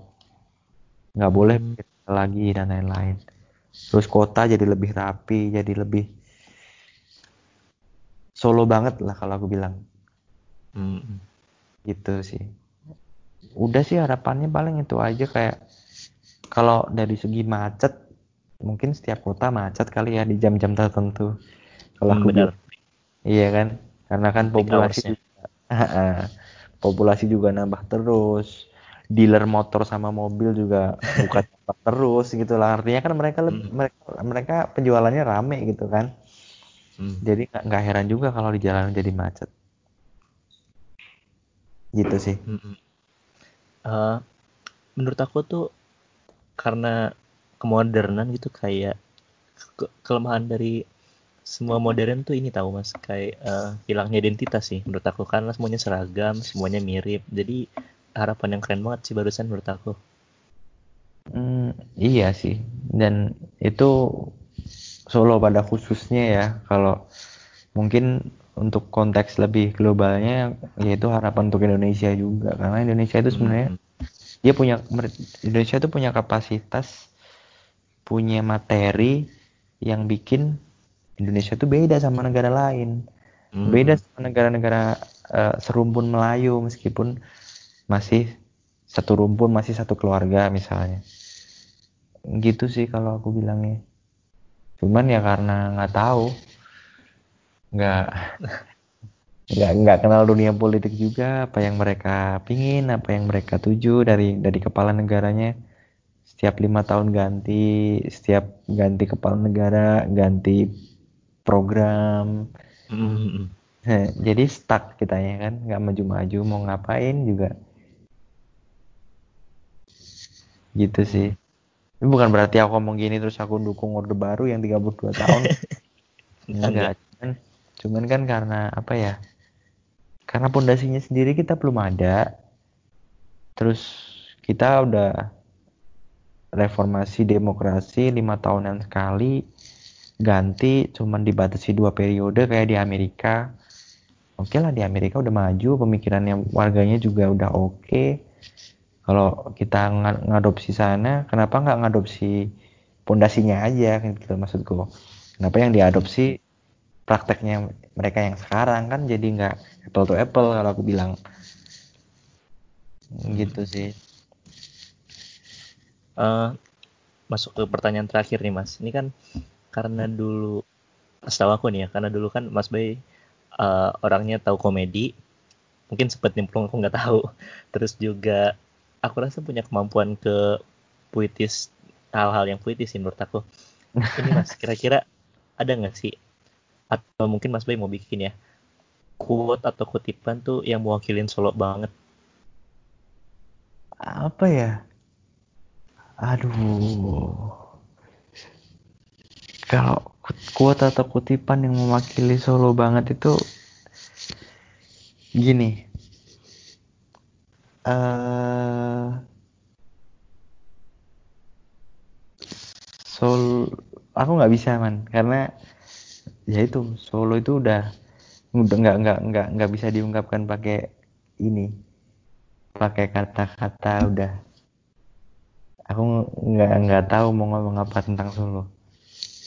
nggak boleh Hmm. lagi dan lain-lain terus kota jadi lebih rapi jadi lebih solo banget lah kalau aku bilang Hmm. gitu sih udah sih harapannya paling itu aja kayak kalau dari segi macet mungkin setiap kota macet kali ya di jam-jam tertentu kalau Hmm, aku benar. iya kan karena kan populasi juga [laughs] populasi juga nambah terus dealer motor sama mobil juga nambah [laughs] terus gitu lah artinya kan mereka Hmm. mereka mereka penjualannya rame gitu kan Hmm. jadi nggak heran juga kalau di jalan jadi macet gitu sih Mm-mm. Eh, menurut aku tuh karena kemodernan gitu kayak ke- kelemahan dari semua modern tuh ini tahu mas. Kayak eh, hilangnya identitas sih menurut aku. Karena semuanya seragam semuanya mirip. Jadi harapan yang keren banget sih barusan menurut aku. Hmm, iya sih. Dan itu Solo pada khususnya ya. Kalau mungkin untuk konteks lebih globalnya yaitu harapan untuk Indonesia juga. Karena Indonesia itu sebenarnya Mm, dia punya Indonesia itu punya kapasitas punya materi yang bikin Indonesia itu beda sama negara lain. Mm, beda sama negara-negara eh, serumpun Melayu meskipun masih satu rumpun masih satu keluarga misalnya. Gitu sih kalau aku bilangnya. Cuman ya karena nggak tahu. Nggak [laughs] nggak nggak kenal dunia politik juga apa yang mereka pingin apa yang mereka tuju dari dari kepala negaranya setiap lima tahun ganti setiap ganti kepala negara ganti program. Mm, mm, mm. jadi stuck kitanya kan nggak maju-maju mau ngapain juga. Gitu sih. Ini bukan berarti aku ngomong gini terus aku dukung orde baru yang 32 tahun. [laughs] Enggak. enggak cuman, cuman kan karena apa ya karena pondasinya sendiri kita belum ada. Terus kita udah reformasi demokrasi lima tahunan sekali ganti cuman dibatasi dua periode kayak di Amerika. Oke lah di Amerika udah maju pemikirannya warganya juga udah oke. Kalau kita nga- ngadopsi sana kenapa nggak ngadopsi pondasinya aja gitu maksudku? Kenapa yang diadopsi prakteknya mereka yang sekarang kan jadi nggak apple to apple kalau aku bilang. Gitu sih Eh, masuk ke pertanyaan terakhir nih mas. Ini kan karena dulu setahu aku nih ya karena dulu kan mas Bay eh, orangnya tahu komedi. Mungkin sempat nyemplung aku nggak tahu. [laughs] Terus juga aku rasa punya kemampuan ke puitis hal-hal yang puitis sih menurut aku. Ini mas [laughs] kira-kira ada nggak sih atau mungkin mas Bay mau bikin ya quote atau kutipan tuh yang mewakilin Solo banget? Apa ya aduh. Kalau kuota atau kutipan yang mewakili Solo banget itu gini. Eh Sol aku nggak bisa man. Karena ya itu Solo itu udah udah nggak nggak nggak nggak bisa diungkapkan pakai ini pakai kata-kata udah aku nggak nggak tahu mau ngomong apa tentang Solo.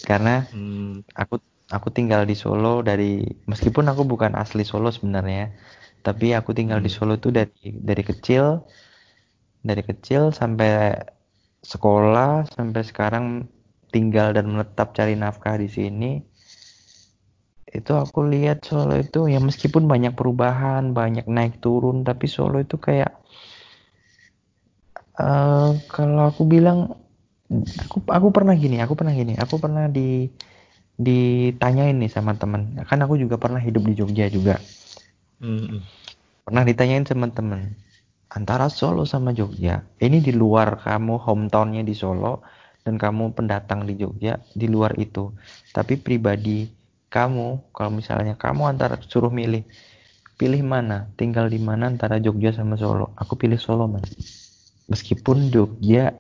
Karena Hmm, aku aku tinggal di Solo dari meskipun aku bukan asli Solo sebenarnya tapi aku tinggal di Hmm. Solo tuh dari dari kecil dari kecil sampai sekolah sampai sekarang tinggal dan menetap cari nafkah di sini. Itu aku lihat Solo itu ya meskipun banyak perubahan banyak naik turun tapi Solo itu kayak eh kalau aku bilang aku aku pernah gini aku pernah gini. Aku pernah di ditanyain nih sama temen. Kan aku juga pernah hidup di Jogja juga. Hmm. pernah ditanyain sama temen antara Solo sama Jogja ini di luar kamu hometownnya di Solo dan kamu pendatang di Jogja di luar itu. Tapi pribadi kamu kalau misalnya kamu antara suruh milih pilih mana? Tinggal di mana antara Jogja sama Solo? Aku pilih Solo man meskipun Jogja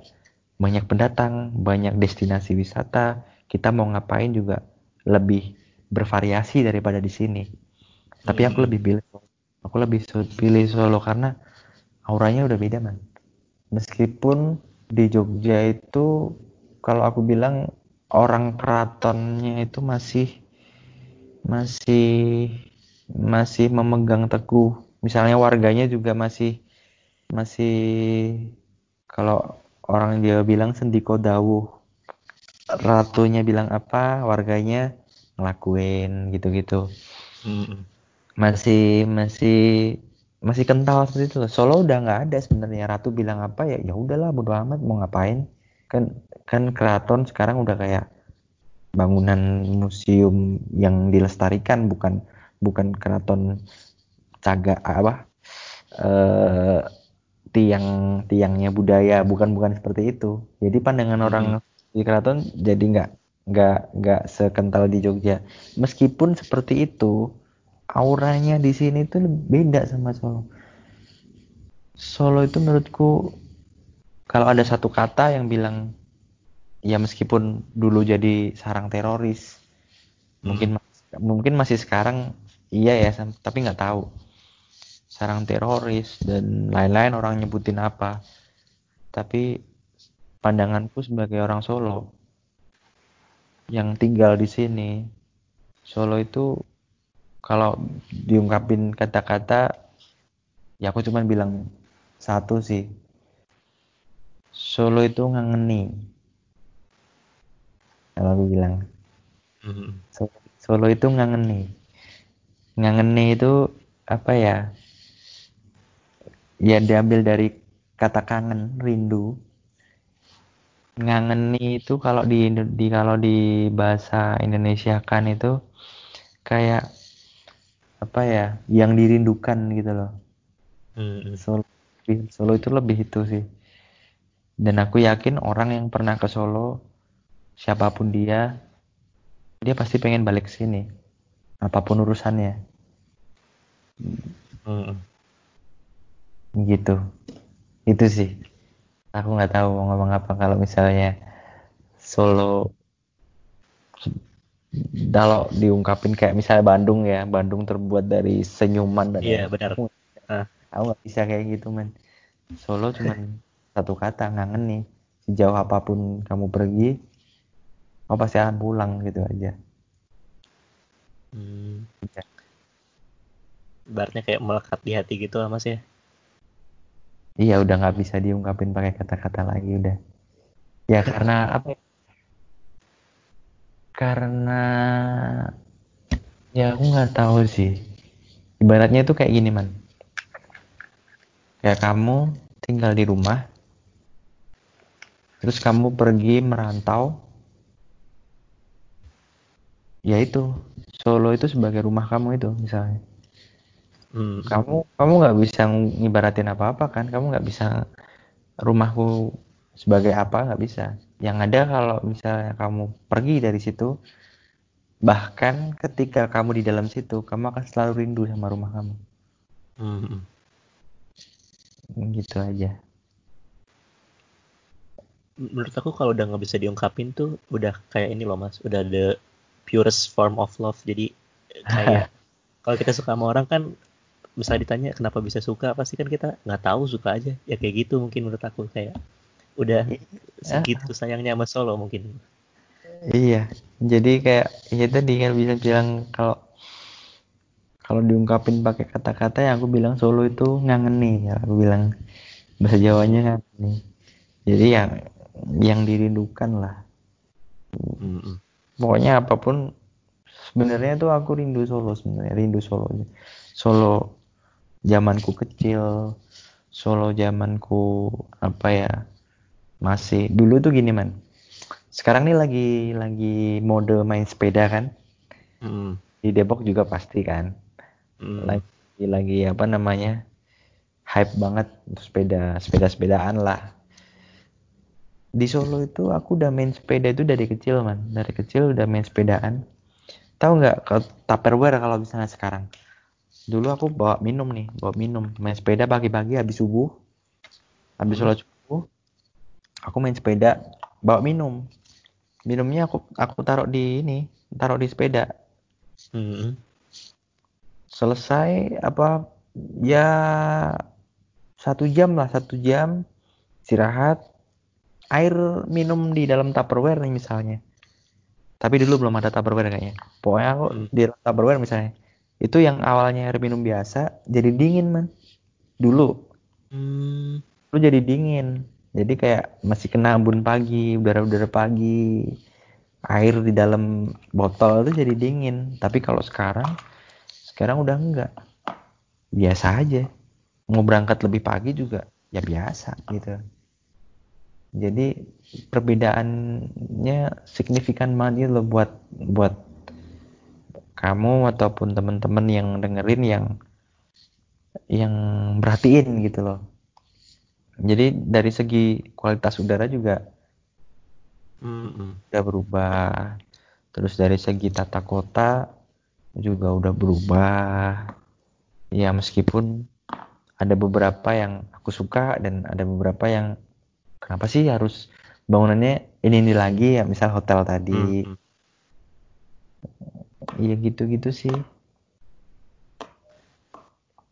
banyak pendatang banyak destinasi wisata kita mau ngapain juga lebih bervariasi daripada di sini. Tapi aku Hmm. lebih pilih aku lebih pilih Solo karena auranya udah beda man. Meskipun di Jogja itu kalau aku bilang orang keratonnya itu masih masih masih memegang teguh. Misalnya warganya juga masih masih kalau orang Jawa bilang sendiko dawuh ratunya bilang apa warganya ngelakuin gitu-gitu. Hmm. masih masih masih kental seperti itu. Solo udah nggak ada sebenarnya. Ratu bilang apa ya ya udahlah bodo amat mau ngapain? Kan kan keraton sekarang udah kayak bangunan museum yang dilestarikan bukan bukan keraton caga apa eh, tiang tiangnya budaya bukan bukan seperti itu. Jadi pandangan orang di keraton jadi nggak nggak nggak sekental di Jogja. Meskipun seperti itu auranya di sini tuh beda sama Solo. Solo itu menurutku kalau ada satu kata yang bilang ya meskipun dulu jadi sarang teroris mungkin mungkin masih sekarang iya ya tapi nggak tahu sarang teroris dan lain-lain orang nyebutin apa. Tapi pandanganku sebagai orang Solo yang tinggal di sini Solo itu kalau diungkapin kata-kata ya aku cuman bilang satu sih. Solo itu ngangeni. Kalau aku bilang. Hmm. Solo, Solo itu ngangeni. Ngangeni itu apa ya ya diambil dari kata kangen rindu. Ngangeni itu kalau di, di kalau di bahasa Indonesia kan itu kayak apa ya yang dirindukan gitu loh. Hmm. Solo Solo itu lebih itu sih. Dan aku yakin orang yang pernah ke Solo siapa pun dia dia pasti pengen balik sini. Apa pun urusannya. Hmm. Gitu itu sih aku nggak tahu mau ngomong apa kalau misalnya Solo kalau diungkapin kayak misalnya Bandung ya Bandung terbuat dari senyuman dan Iya benar. aku Ah. aku nggak bisa kayak gitu men Solo cuman [laughs] satu kata ngangen nih sejauh apa pun kamu pergi kamu pasti akan pulang gitu aja Hmm. Ibaratnya kayak melekat di hati gitu lah mas ya. Iya udah nggak bisa diungkapin pakai kata-kata lagi udah. Ya karena apa ya? karena ya aku nggak tahu sih. Ibaratnya itu kayak gini man. Kayak kamu tinggal di rumah terus kamu pergi merantau. Ya itu. Solo itu sebagai rumah kamu itu misalnya Hmm. kamu kamu nggak bisa ngibaratin apa-apa kan kamu nggak bisa rumahku sebagai apa nggak bisa yang ada kalau misalnya kamu pergi dari situ bahkan ketika kamu di dalam situ kamu akan selalu rindu sama rumah kamu Hmm. gitu aja Menurut aku kalau udah nggak bisa diungkapin tuh udah kayak ini loh mas. Udah the purest form of love. Jadi kayak [laughs] kalau kita suka sama orang kan misalnya ditanya kenapa bisa suka? Pasti kan kita nggak tahu suka aja. Ya kayak gitu mungkin menurut aku. Kayak udah segitu sayangnya sama Solo mungkin. Iya. Jadi kayak ya tadi kan bisa bilang kalau kalau diungkapin pakai kata-kata yang aku bilang Solo itu ngangeni. Ya aku bilang bahasa Jawanya ngangeni. Jadi yang yang dirindukan lah. Mm-mm. pokoknya apa pun sebenarnya tuh aku rindu Solo sebenarnya rindu Solo Solo zamanku kecil Solo zamanku apa ya masih dulu tuh gini man. Sekarang nih lagi lagi mode main sepeda kan? Mm-mm. di Depok juga pasti kan? Mm. lagi lagi apa namanya hype banget sepeda sepeda sepedaan lah. Di Solo itu aku udah main sepeda itu dari kecil man. Dari kecil udah main sepedaan. Tahu nggak ke Tupperware kalau misalnya sekarang dulu aku bawa minum nih bawa minum. Main sepeda pagi-pagi habis subuh. Habis Hmm. sholat subuh aku main sepeda bawa minum. Minumnya aku aku taruh di ini taruh di sepeda. Mm-mm. selesai apa ya satu jam lah satu jam istirahat. Air minum di dalam tupperware nih misalnya. Tapi dulu belum ada tupperware kayaknya. Pokoknya aku Hmm. di tupperware misalnya itu yang awalnya air minum biasa jadi dingin man dulu. Hmm. lu jadi dingin. Jadi kayak masih kena embun pagi udara-udara pagi. Air di dalam botol itu jadi dingin. Tapi kalau sekarang sekarang udah enggak. Biasa aja. Mau berangkat lebih pagi juga ya biasa gitu. Jadi perbedaannya signifikan banget gitu loh buat buat kamu ataupun teman-teman yang dengerin yang yang berhatiin gitu loh jadi dari segi kualitas udara juga Hmm, hmm. udah berubah terus dari segi tata kota juga udah berubah ya meskipun ada beberapa yang aku suka dan ada beberapa yang kenapa sih harus bangunannya ini ini lagi ya misal hotel tadi Hmm, hmm. Iya gitu-gitu sih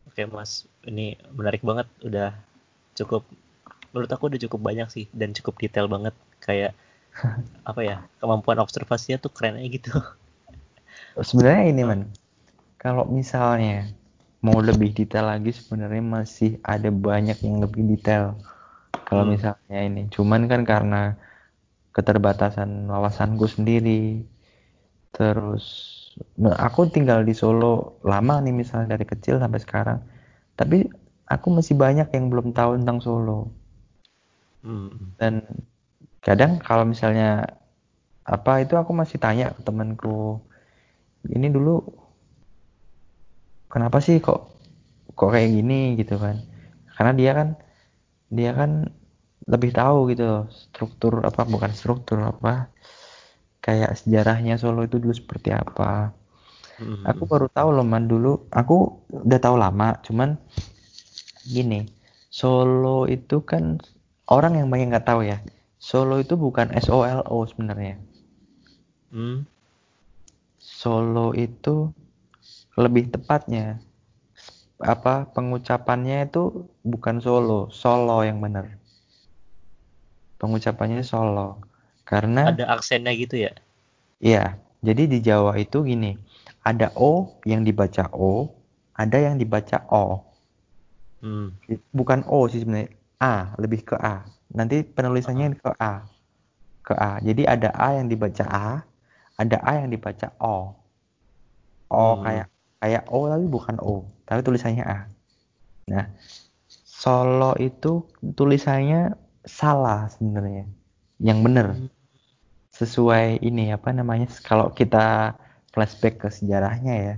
Oke mas, ini menarik banget. Udah cukup, menurut aku udah cukup banyak sih dan cukup detail banget. Kayak [laughs] apa ya, kemampuan observasinya tuh keren aja gitu. sebenarnya ini man kalau misalnya mau lebih detail lagi sebenarnya masih ada banyak yang lebih detail kalau Hmm. misalnya ini cuman kan karena keterbatasan wawasanku sendiri terus aku tinggal di Solo lama nih misalnya dari kecil sampai sekarang. Tapi aku masih banyak yang belum tahu tentang Solo. Hmm, dan kadang kalau misalnya apa itu aku masih tanya ke temanku ini dulu kenapa sih kok kok kayak gini? Gitu kan. Karena dia kan dia kan lebih tahu gitu struktur apa bukan struktur apa kayak sejarahnya Solo itu dulu seperti apa. Hmm, aku baru tahu loh man dulu. Aku udah tahu lama cuman gini. Solo itu kan orang yang banyak nggak tahu ya Solo itu bukan SOLO sebenarnya. Hmm, Solo itu lebih tepatnya apa pengucapannya itu bukan Solo, Solo yang benar. Pengucapannya Solo. Karena Ada aksennya gitu ya? iya, jadi di Jawa itu gini, ada O yang dibaca O, ada yang dibaca O. Hmm, Bukan O sih sebenarnya, A, lebih ke A. Nanti penulisannya ke A. Ke A. Jadi ada A yang dibaca A, ada A yang dibaca O. O Hmm. kayak kayak O tapi bukan O, tapi tulisannya A. Nah, Solo itu tulisannya salah sebenarnya. Yang benar. Hmm. Sesuai ini apa namanya? Kalau kita flashback ke sejarahnya ya.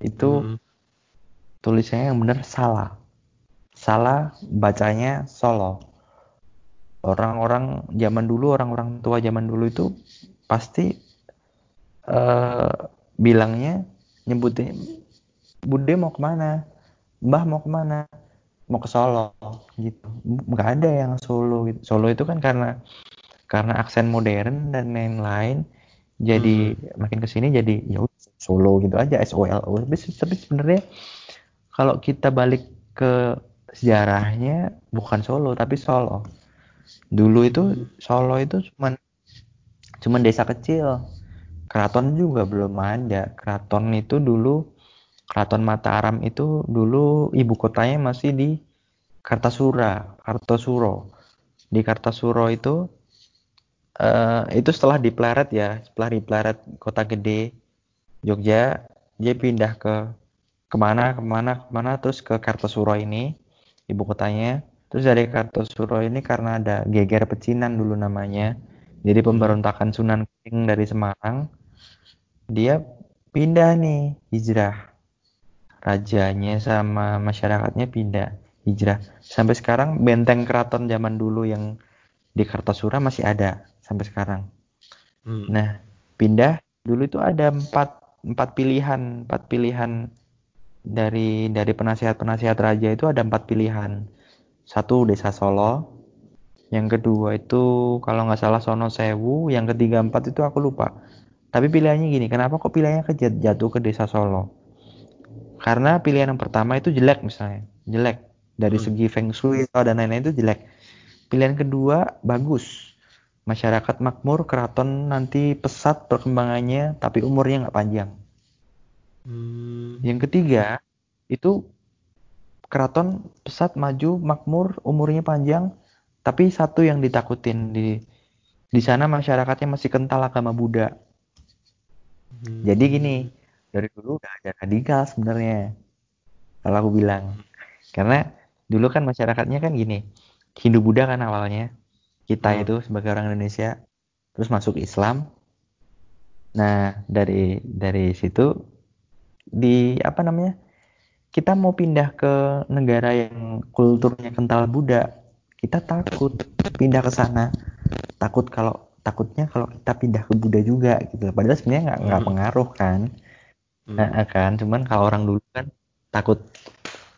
Itu Hmm, tulisannya yang benar salah. Salah bacanya Solo. Orang-orang zaman dulu, orang-orang tua zaman dulu itu pasti eh bilangnya nyebutnya Bude mau ke mana? Mbah mau ke mana? Mau ke Solo gitu. Nggak ada yang Solo gitu. Solo itu kan karena karena aksen modern dan lain-lain jadi makin ke sini jadi ya Solo gitu aja S O L O. Tapi, tapi sebenarnya kalau kita balik ke sejarahnya bukan Solo tapi Solo. Dulu itu Solo itu cuman cuman desa kecil. Keraton juga belum ada. Keraton itu dulu Keraton Mataram itu dulu ibu kotanya masih di Kartasura, Kartosuro. Di Kartasuro itu eh, itu setelah dipleret ya, setelah dipleret kota gede Jogja, dia pindah ke ke mana, ke mana, ke mana, terus ke Kartosuro ini, ibu kotanya. Terus dari Kartosuro ini karena ada geger pecinan dulu namanya, jadi pemberontakan Sunan Kuding dari Semarang, dia pindah nih hijrah. Rajanya sama masyarakatnya pindah hijrah. Sampai sekarang benteng keraton zaman dulu yang di Kartasura masih ada sampai sekarang. Hmm. nah pindah dulu itu ada empat empat pilihan empat pilihan dari dari penasihat penasihat raja itu ada empat pilihan. Satu desa Solo. Yang kedua itu kalau nggak salah Sono Sewu. Yang ketiga empat itu aku lupa. Tapi pilihannya gini kenapa kok pilihannya ke jatuh ke desa Solo? Karena pilihan yang pertama itu jelek misalnya jelek. Dari Hmm. segi feng shui atau dan lain-lain itu jelek. Pilihan kedua bagus masyarakat makmur keraton nanti pesat perkembangannya tapi umurnya nggak panjang Hmm. yang ketiga itu keraton pesat maju makmur umurnya panjang tapi satu yang ditakutin di di sana masyarakatnya masih kental agama Buddha Hmm. jadi gini dari dulu udah ada radikal sebenarnya kalau aku bilang karena dulu kan masyarakatnya kan gini Hindu Buddha kan awalnya kita Hmm. itu sebagai orang Indonesia terus masuk Islam nah dari dari situ di apa namanya kita mau pindah ke negara yang kulturnya kental Buddha kita takut pindah ke sana takut kalau takutnya kalau kita pindah ke Buddha juga gitu padahal sebenarnya nggak nggak Hmm. pengaruh kan Hmm. Nah, kan cuman kalau orang dulu kan takut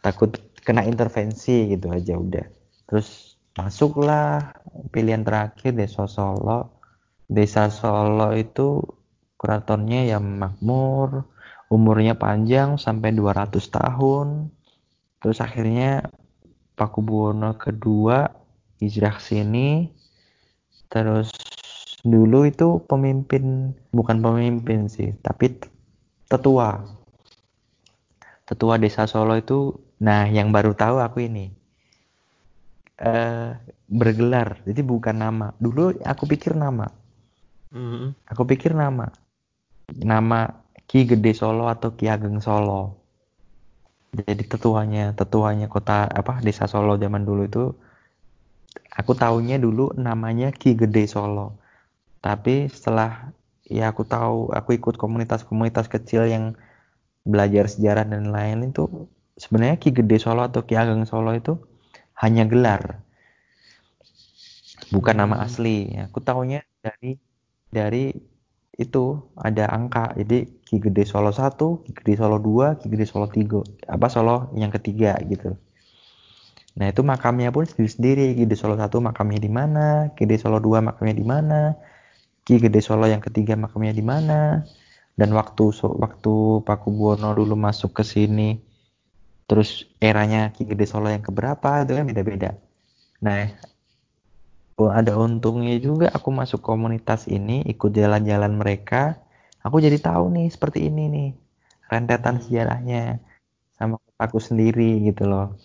takut kena intervensi gitu aja udah terus masuklah. Pilihan terakhir desa Solo. Desa Solo itu keratonnya yang makmur. Umurnya panjang sampai 200 tahun. Terus akhirnya Pakubuwono kedua hijrah sini. Terus dulu itu pemimpin bukan pemimpin sih tapi tetua. Tetua desa Solo itu nah yang baru tahu aku ini eh bergelar. Jadi bukan nama. Dulu aku pikir nama. Hmm. aku pikir nama. Nama Ki Gede Solo atau Ki Ageng Solo. Jadi tetuanya tetuanya kota apa desa Solo zaman dulu itu aku taunya dulu namanya Ki Gede Solo. Tapi setelah ya aku tahu aku ikut komunitas-komunitas kecil yang belajar sejarah dan lain itu sebenarnya Ki Gede Solo atau Ki Ageng Solo itu hanya gelar. Bukan nama Hmm. asli. Aku taunya dari dari itu ada angka. Jadi Ki Gede Solo 1, Ki Gede Solo 2, Ki Gede Solo 3 apa Solo yang ketiga gitu. Nah itu makamnya pun sendiri-sendiri Ki Gede Solo 1 makamnya di mana? Ki Gede Solo 2 makamnya di mana? Ki Gede Solo yang ketiga makamnya di mana? Dan waktu waktu Pakubuwono dulu masuk ke sini terus eranya Ki Gede Solo yang keberapa itu kan beda-beda. Nah oh, ada untungnya juga aku masuk komunitas ini ikut jalan-jalan mereka aku jadi tahu nih seperti ini nih rentetan Hmm. sejarahnya sama aku sendiri gitu loh.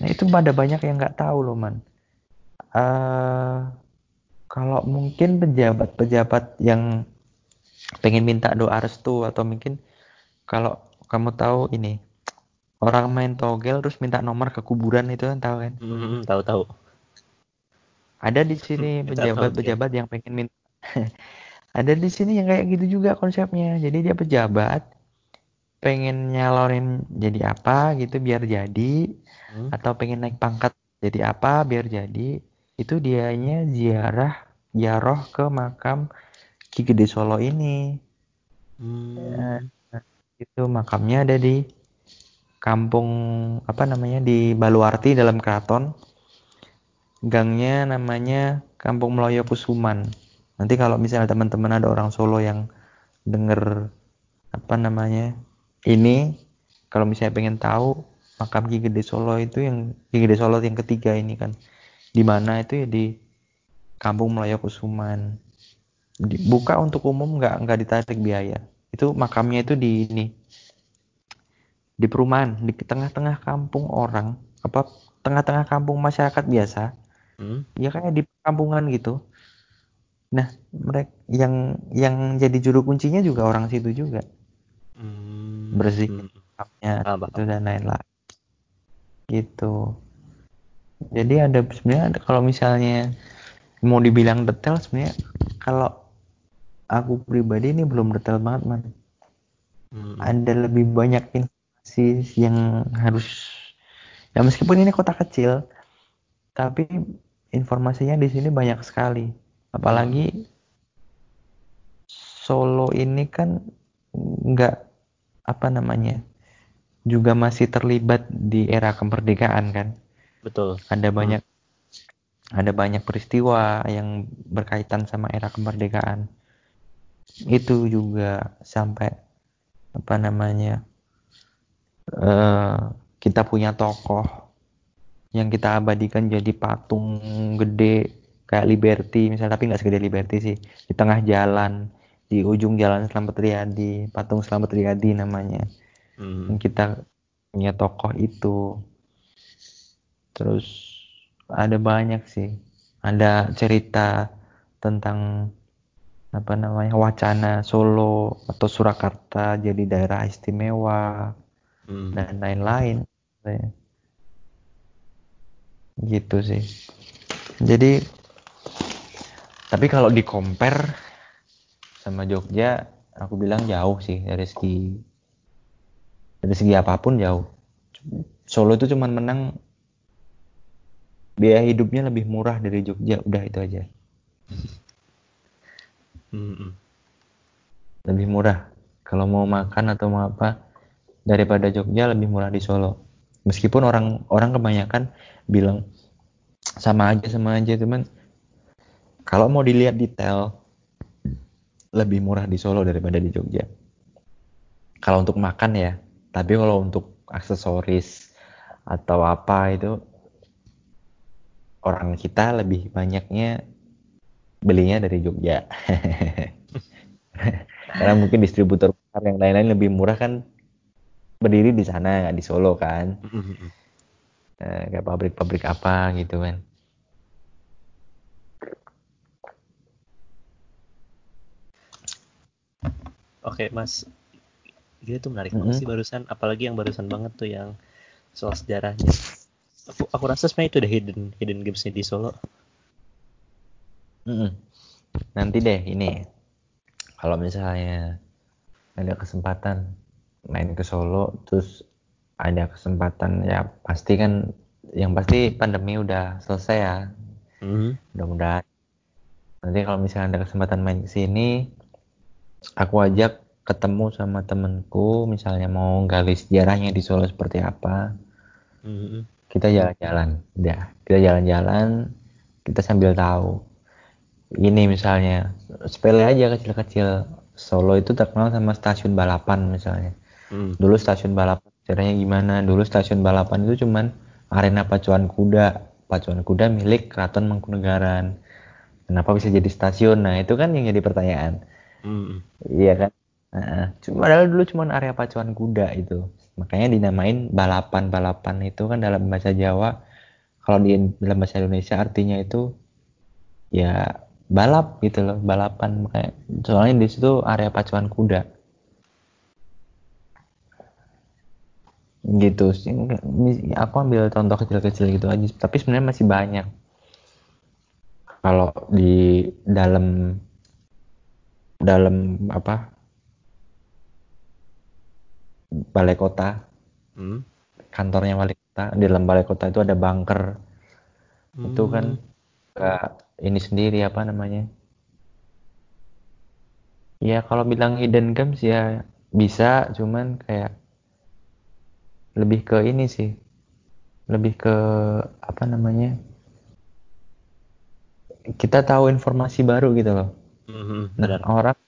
Nah itu pada banyak yang nggak tahu loh man. Eh kalau mungkin pejabat-pejabat yang pengen minta doa restu atau mungkin kalau kamu tahu ini orang main togel terus minta nomor ke kuburan itu kan tahu kan Hmm. Tahu-tahu. ada di sini pejabat-pejabat yang pengen minta [laughs] ada di sini yang kayak gitu juga konsepnya jadi dia pejabat pengen nyalonin jadi apa gitu biar jadi Hmm. atau pengen naik pangkat jadi apa biar jadi itu dianya ziarah ziarah ke makam Ki Gede Solo ini Hmm. itu makamnya ada di kampung apa namanya di Baluarti dalam keraton. Gangnya namanya Kampung Meloyo Kusuman. Nanti kalau misalnya teman-teman ada orang Solo yang denger apa namanya ini kalau misalnya pengen tahu makam Ki Gede Solo itu yang Ki Gede Solo yang ketiga ini kan di mana itu ya di Kampung Melayu Kusuman. Dibuka untuk umum nggak nggak ditarik biaya. Itu makamnya itu di ini di perumahan di tengah-tengah kampung orang apa tengah-tengah kampung masyarakat biasa Hmm. ya kayak di kampungan gitu nah mereka yang yang jadi juru kuncinya juga orang situ juga Hmm. bersih Hmm. Paham, itu dan lain-lain gitu jadi ada sebenarnya ada- kalau misalnya mau dibilang detail sebenarnya kalau aku pribadi ini belum detail banget man Hmm. ada lebih banyak informasi yang harus ya meskipun ini kota kecil tapi informasinya di sini banyak sekali. Apalagi Solo ini kan nggak apa namanya juga masih terlibat di era kemerdekaan kan? Betul. ada banyak ada banyak peristiwa yang berkaitan sama era kemerdekaan. Itu juga sampai apa namanya eh kita punya tokoh yang kita abadikan jadi patung gede kayak Liberty misalnya tapi nggak segede Liberty sih. Di tengah jalan di ujung jalan Selamat Riyadi patung Selamat Riyadi namanya. Hmm. kita punya tokoh itu. Terus ada banyak sih. Ada cerita tentang apa namanya wacana Solo atau Surakarta jadi daerah istimewa hmm. dan lain-lain gitu sih. Jadi tapi kalau di compare sama Jogja aku bilang jauh sih dari segi dari segi apa pun jauh. Solo itu cuman menang biaya hidupnya lebih murah dari Jogja udah itu aja. Hmm. lebih murah. Kalau mau makan atau mau apa daripada Jogja lebih murah di Solo. Meskipun orang orang kebanyakan bilang sama aja sama aja teman kalau mau dilihat detail lebih murah di Solo daripada di Jogja. Kalau untuk makan ya tapi kalau untuk aksesoris atau apa itu orang kita lebih banyaknya belinya dari Jogja. [laughs] Karena mungkin distributor yang lain-lain lebih murah kan berdiri di sana nggak di Solo kan eh, kayak pabrik-pabrik apa gitu kan Oke mas, dia tuh menarik mm -hmm. banget sih barusan, apalagi yang barusan banget tuh yang soal sejarahnya. Aku, aku rasa sebenarnya itu udah hidden hidden gamesnya di Solo. Mm -hmm. Nanti deh ini, kalau misalnya ada kesempatan main ke Solo, terus ada kesempatan ya pasti kan yang pasti pandemi udah selesai ya. Mm-hmm. mudah-mudahan. Nanti kalau misalnya ada kesempatan main ke sini aku ajak ketemu sama temenku misalnya mau gali sejarahnya di Solo seperti apa. Mm-hmm. kita jalan-jalan udah kita jalan-jalan kita sambil tahu. Ini misalnya sepele aja kecil-kecil. Solo itu terkenal sama stasiun balapan misalnya mm. dulu stasiun balapan caranya gimana? Dulu stasiun balapan itu cuman arena pacuan kuda. Pacuan kuda milik keraton Mangkunegaran. Kenapa bisa jadi stasiun? Nah itu kan yang jadi pertanyaan. Hmm. iya kan? Nah, cuma padahal dulu cuman area pacuan kuda itu. Makanya dinamain balapan balapan itu kan dalam bahasa Jawa. Kalau di dalam bahasa Indonesia artinya itu ya balap gitu loh balapan. Makanya soalnya di situ area pacuan kuda gitu. Sih aku ambil contoh kecil-kecil gitu aja. Tapi sebenarnya masih banyak. Kalau di dalam dalam apa? Balai kota. Hmm? kantornya balai kota. Di dalam balai kota itu ada bunker. Hmm. itu kan gak ini sendiri apa namanya? Ya kalau bilang hidden games ya bisa. Cuman kayak lebih ke ini sih. Lebih ke apa namanya kita tahu informasi baru gitu loh. Mm-hmm, dan orang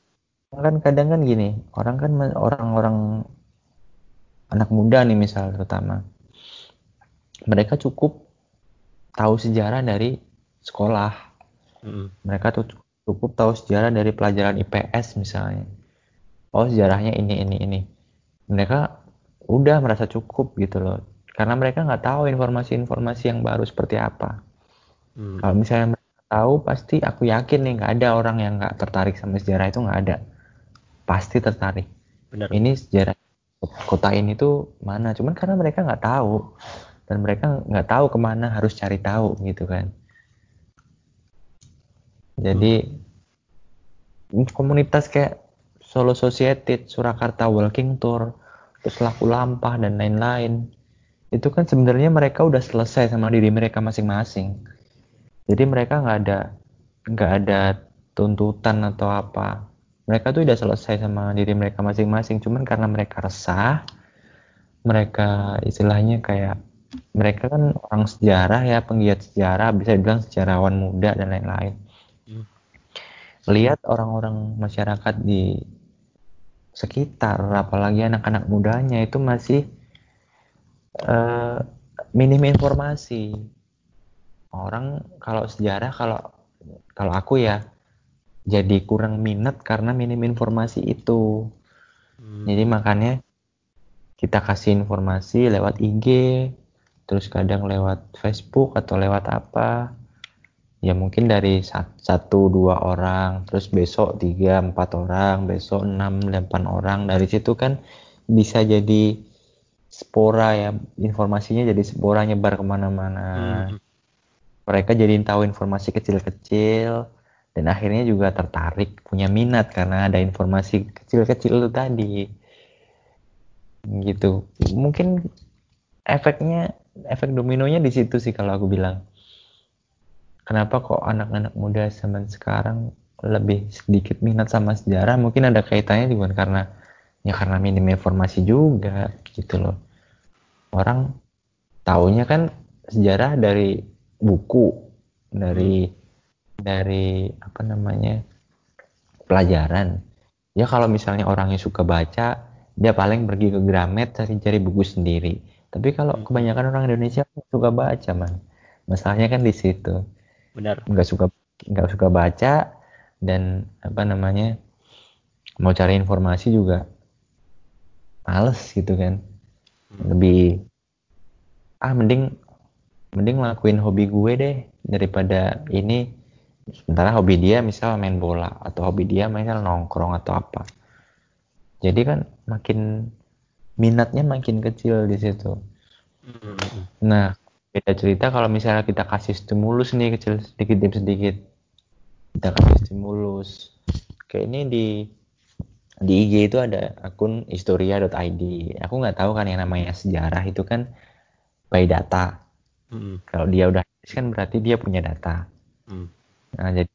kan kadang kan gini orang kan orang-orang anak muda nih misal terutama. Mereka cukup tahu sejarah dari sekolah. Mm-hmm. mereka tuh cukup tahu sejarah dari pelajaran IPS misalnya. Oh sejarahnya ini ini ini. Mereka udah merasa cukup gitu loh. Karena mereka nggak tahu informasi-informasi yang baru seperti apa. Hmm. kalau misalnya mereka tahu pasti aku yakin nih nggak ada orang yang nggak tertarik sama sejarah itu nggak ada. Pasti tertarik. Benar. ini sejarah kota ini tuh mana? Cuman karena mereka nggak tahu. Dan mereka nggak tahu ke mana harus cari tahu gitu kan. Jadi hmm. komunitas kayak Solo Society, Surakarta Walking Tour, terus laku lampah dan lain-lain. Itu kan sebenarnya mereka udah selesai sama diri mereka masing-masing. Jadi mereka nggak ada nggak ada tuntutan atau apa. Mereka tuh udah selesai sama diri mereka masing-masing. Cuman karena mereka resah mereka istilahnya kayak mereka kan orang sejarah ya penggiat sejarah bisa dibilang sejarawan muda dan lain-lain. Hmm. lihat orang-orang masyarakat di sekitar apalagi anak-anak mudanya itu masih uh, minim informasi. Orang kalau sejarah kalau kalau aku ya jadi kurang minat karena minim informasi itu. Hmm. jadi makanya kita kasih informasi lewat IG terus kadang lewat Facebook atau lewat apa ya mungkin dari satu dua orang terus besok tiga empat orang besok enam delapan orang dari situ kan bisa jadi spora ya informasinya jadi spora nyebar ke mana-mana hmm. mereka jadi tahu informasi kecil-kecil dan akhirnya juga tertarik punya minat karena ada informasi kecil-kecil itu tadi gitu mungkin efeknya efek dominonya di situ sih kalau aku bilang. Kenapa kok anak-anak muda zaman sekarang lebih sedikit minat sama sejarah? Mungkin ada kaitannya juga karena ya karena minim informasi juga gitu loh. Orang taunya kan sejarah dari buku, dari dari apa namanya pelajaran. Ya kalau misalnya orangnya suka baca, dia paling pergi ke Gramet cari-cari buku sendiri tapi kalau hmm. kebanyakan orang Indonesia suka baca, man. Masalahnya kan di situ. Benar. Nggak suka nggak suka baca dan apa namanya mau cari informasi juga males gitu kan. Hmm. Lebih ah mending mending lakuin hobi gue deh daripada ini sementara hobi dia misal main bola atau hobi dia misal nongkrong atau apa jadi kan makin minatnya makin kecil di situ. Hmm. Nah, beda cerita kalau misalnya kita kasih stimulus nih kecil sedikit demi sedikit. Kita kasih stimulus. Kayak ini di di IG itu ada akun historia.id. Aku nggak tahu kan yang namanya sejarah itu kan by data. Hmm. Kalau dia udah kan berarti dia punya data. Hmm. Nah, jadi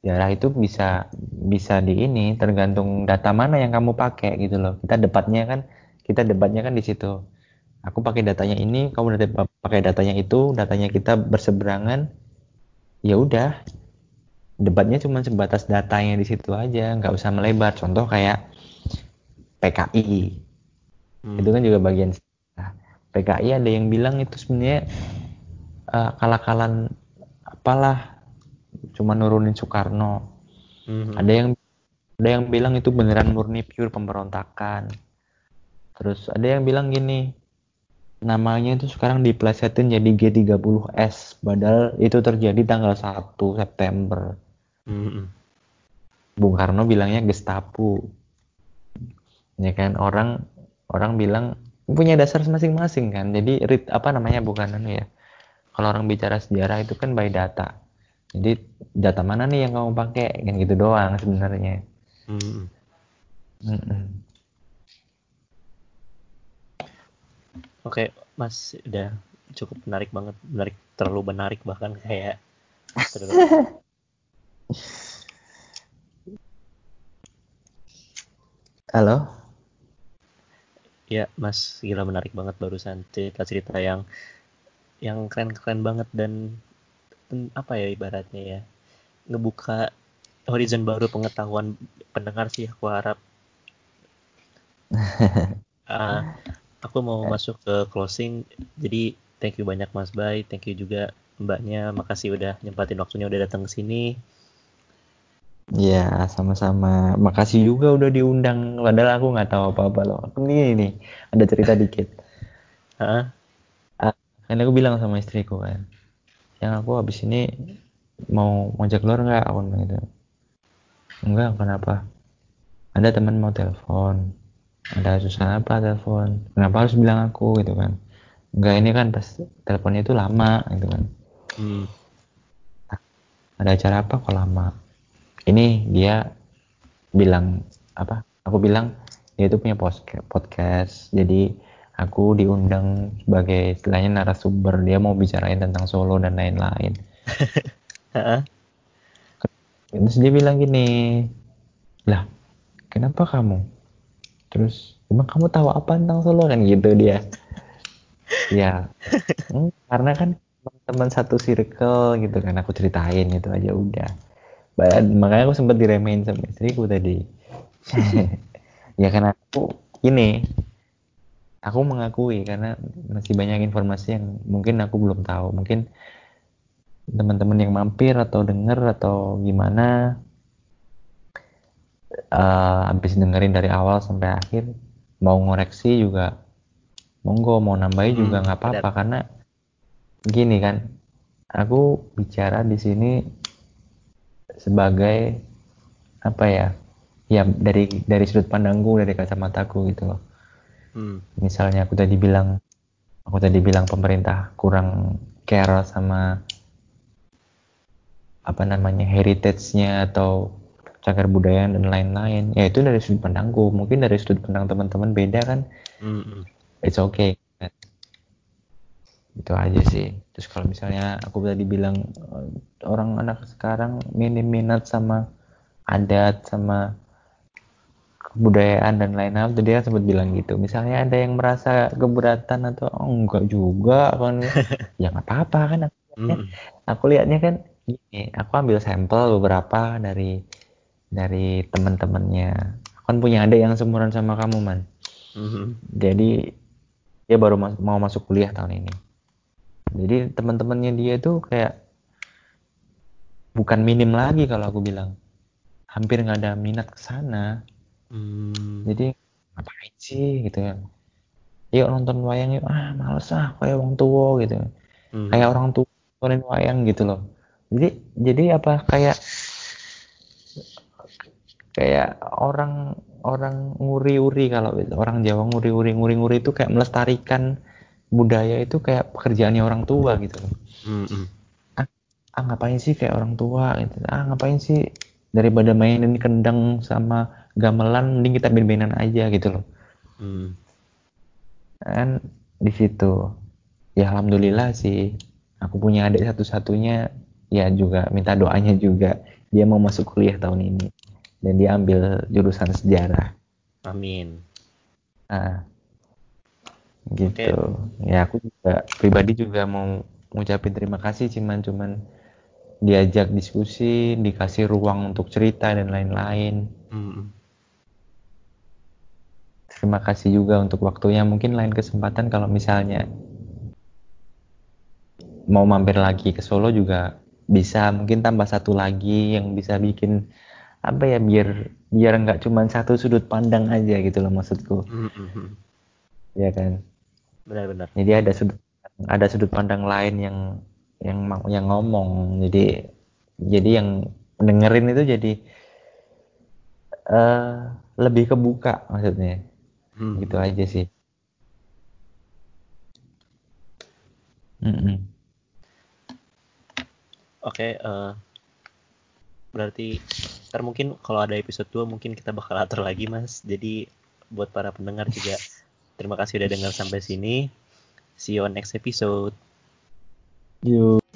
sejarah itu bisa bisa di ini tergantung data mana yang kamu pakai gitu loh. Kita debatnya kan kita debatnya kan di situ aku pakai datanya ini kamu pakai datanya itu datanya kita berseberangan. Ya udah debatnya cuma sebatas datanya di situ aja nggak usah melebar. Contoh kayak PKI hmm. itu kan juga bagian nah, PKI ada yang bilang itu sebenarnya uh, kalah-kalan apalah cuma nurunin Soekarno. Hmm. ada yang ada yang bilang itu beneran murni pure pemberontakan. Terus ada yang bilang gini, namanya itu sekarang diplesetin jadi G30S, padahal itu terjadi tanggal 1 September. Mm-hmm. Bung Karno bilangnya Gestapo. Ya kan orang orang bilang punya dasar masing-masing kan. Jadi rit apa namanya bukan anu ya. Kalau orang bicara sejarah itu kan by data. Jadi data mana nih yang kamu pakai kan gitu doang sebenarnya. Mm-hmm. Mm-mm. Oke, Mas udah cukup menarik banget, menarik terlalu menarik bahkan kayak [laughs] Halo. Ya, Mas gila menarik banget barusan cerita-cerita yang yang keren-keren banget dan apa ya ibaratnya ya ngebuka horizon baru pengetahuan pendengar sih aku harap. uh, [laughs] aku mau eh. masuk ke closing. Jadi thank you banyak Mas Bay, thank you juga Mbaknya. Makasih udah nyempatin waktunya udah datang ke sini. Ya, sama-sama. Makasih juga udah diundang. Padahal aku nggak tahu apa-apa loh. Ini nih, ada cerita dikit. Hah? Ah, kan aku bilang sama istriku kan, yang aku habis ini mau ngajak keluar nggak? Aku bilang gitu. Enggak, kenapa? Ada teman mau telepon ada susah apa telepon? Kenapa harus bilang aku gitu kan? Enggak ini kan pas teleponnya itu lama gitu kan? Hmm. ada acara apa kok lama? Ini dia bilang apa? Aku bilang dia itu punya podcast. Jadi aku diundang sebagai istilahnya narasumber. Dia mau bicarain tentang Solo dan lain-lain. [laughs] Terus dia bilang gini lah kenapa kamu terus emang kamu tahu apa tentang Solo? Kan gitu dia. Ya [laughs] hmm, karena kan teman-teman satu circle gitu kan aku ceritain itu aja udah. Makanya aku sempat diremehin sama istriku tadi. [laughs] Ya karena aku ini aku mengakui karena masih banyak informasi yang mungkin aku belum tahu. Mungkin teman-teman yang mampir atau denger atau gimana uh, habis dengerin dari awal sampai akhir mau ngoreksi juga monggo mau nambahin hmm, juga nggak apa-apa karena gini kan aku bicara di sini sebagai apa ya ya dari dari sudut pandangku dari kacamataku gitu loh hmm. misalnya aku tadi bilang aku tadi bilang pemerintah kurang care sama apa namanya heritage-nya atau cagar budaya dan lain-lain. Ya itu dari sudut pandangku mungkin dari sudut pandang teman-teman beda kan? Mm-hmm. it's okay. Itu aja sih. Terus kalau misalnya aku tadi bilang eh, orang anak sekarang minim minat sama adat sama kebudayaan dan lain-lain jadi dia sempat bilang gitu. Misalnya ada yang merasa keberatan atau oh, enggak juga kan. [laughs] Ya nggak apa-apa kan? Aku, mm. aku lihatnya kan ini aku ambil sampel beberapa dari dari teman-temannya kan punya ada yang seumuran sama kamu man. Mm-hmm. jadi dia baru mas mau masuk kuliah tahun ini. Jadi teman-temannya dia itu kayak bukan minim lagi kalau aku bilang. Hampir nggak ada minat ke sana. Mm. jadi ngapain sih gitu kan yuk nonton wayang yuk. Ah males ah kayak orang tua gitu. Mm. kayak orang tua nonton wayang gitu loh. Jadi jadi apa? Kayak kayak orang orang nguri-uri kalau orang Jawa nguri-uri nguri-nguri itu kayak melestarikan budaya itu kayak pekerjaannya orang tua gitu loh. Mm-hmm. Ah, ah ngapain sih kayak orang tua gitu. Ah ngapain sih daripada mainin kendang sama gamelan mending kita main-mainan aja gitu loh. Mm. Kan di situ. Ya alhamdulillah sih aku punya adik satu-satunya ya juga minta doanya juga dia mau masuk kuliah tahun ini dan dia ambil jurusan sejarah. Amin. Nah, gitu. Okay. Ya aku juga pribadi juga mau ngucapin terima kasih cuman cuman diajak diskusi, dikasih ruang untuk cerita dan lain-lain. Mm. Terima kasih juga untuk waktunya. Mungkin lain kesempatan kalau misalnya mau mampir lagi ke Solo juga bisa mungkin tambah satu lagi yang bisa bikin apa ya biar biar nggak cuma satu sudut pandang aja gitu loh maksudku. Mm-hmm. ya kan? Benar-benar. Jadi ada sudut ada sudut pandang lain yang yang yang ngomong. Jadi jadi yang dengerin itu jadi uh, lebih kebuka maksudnya. Hmm. gitu aja sih. Mm Oke, okay, uh, eh, berarti ntar mungkin kalau ada episode 2 mungkin kita bakal atur lagi mas. Jadi buat para pendengar juga terima kasih udah dengar sampai sini. See you on next episode. Yuk.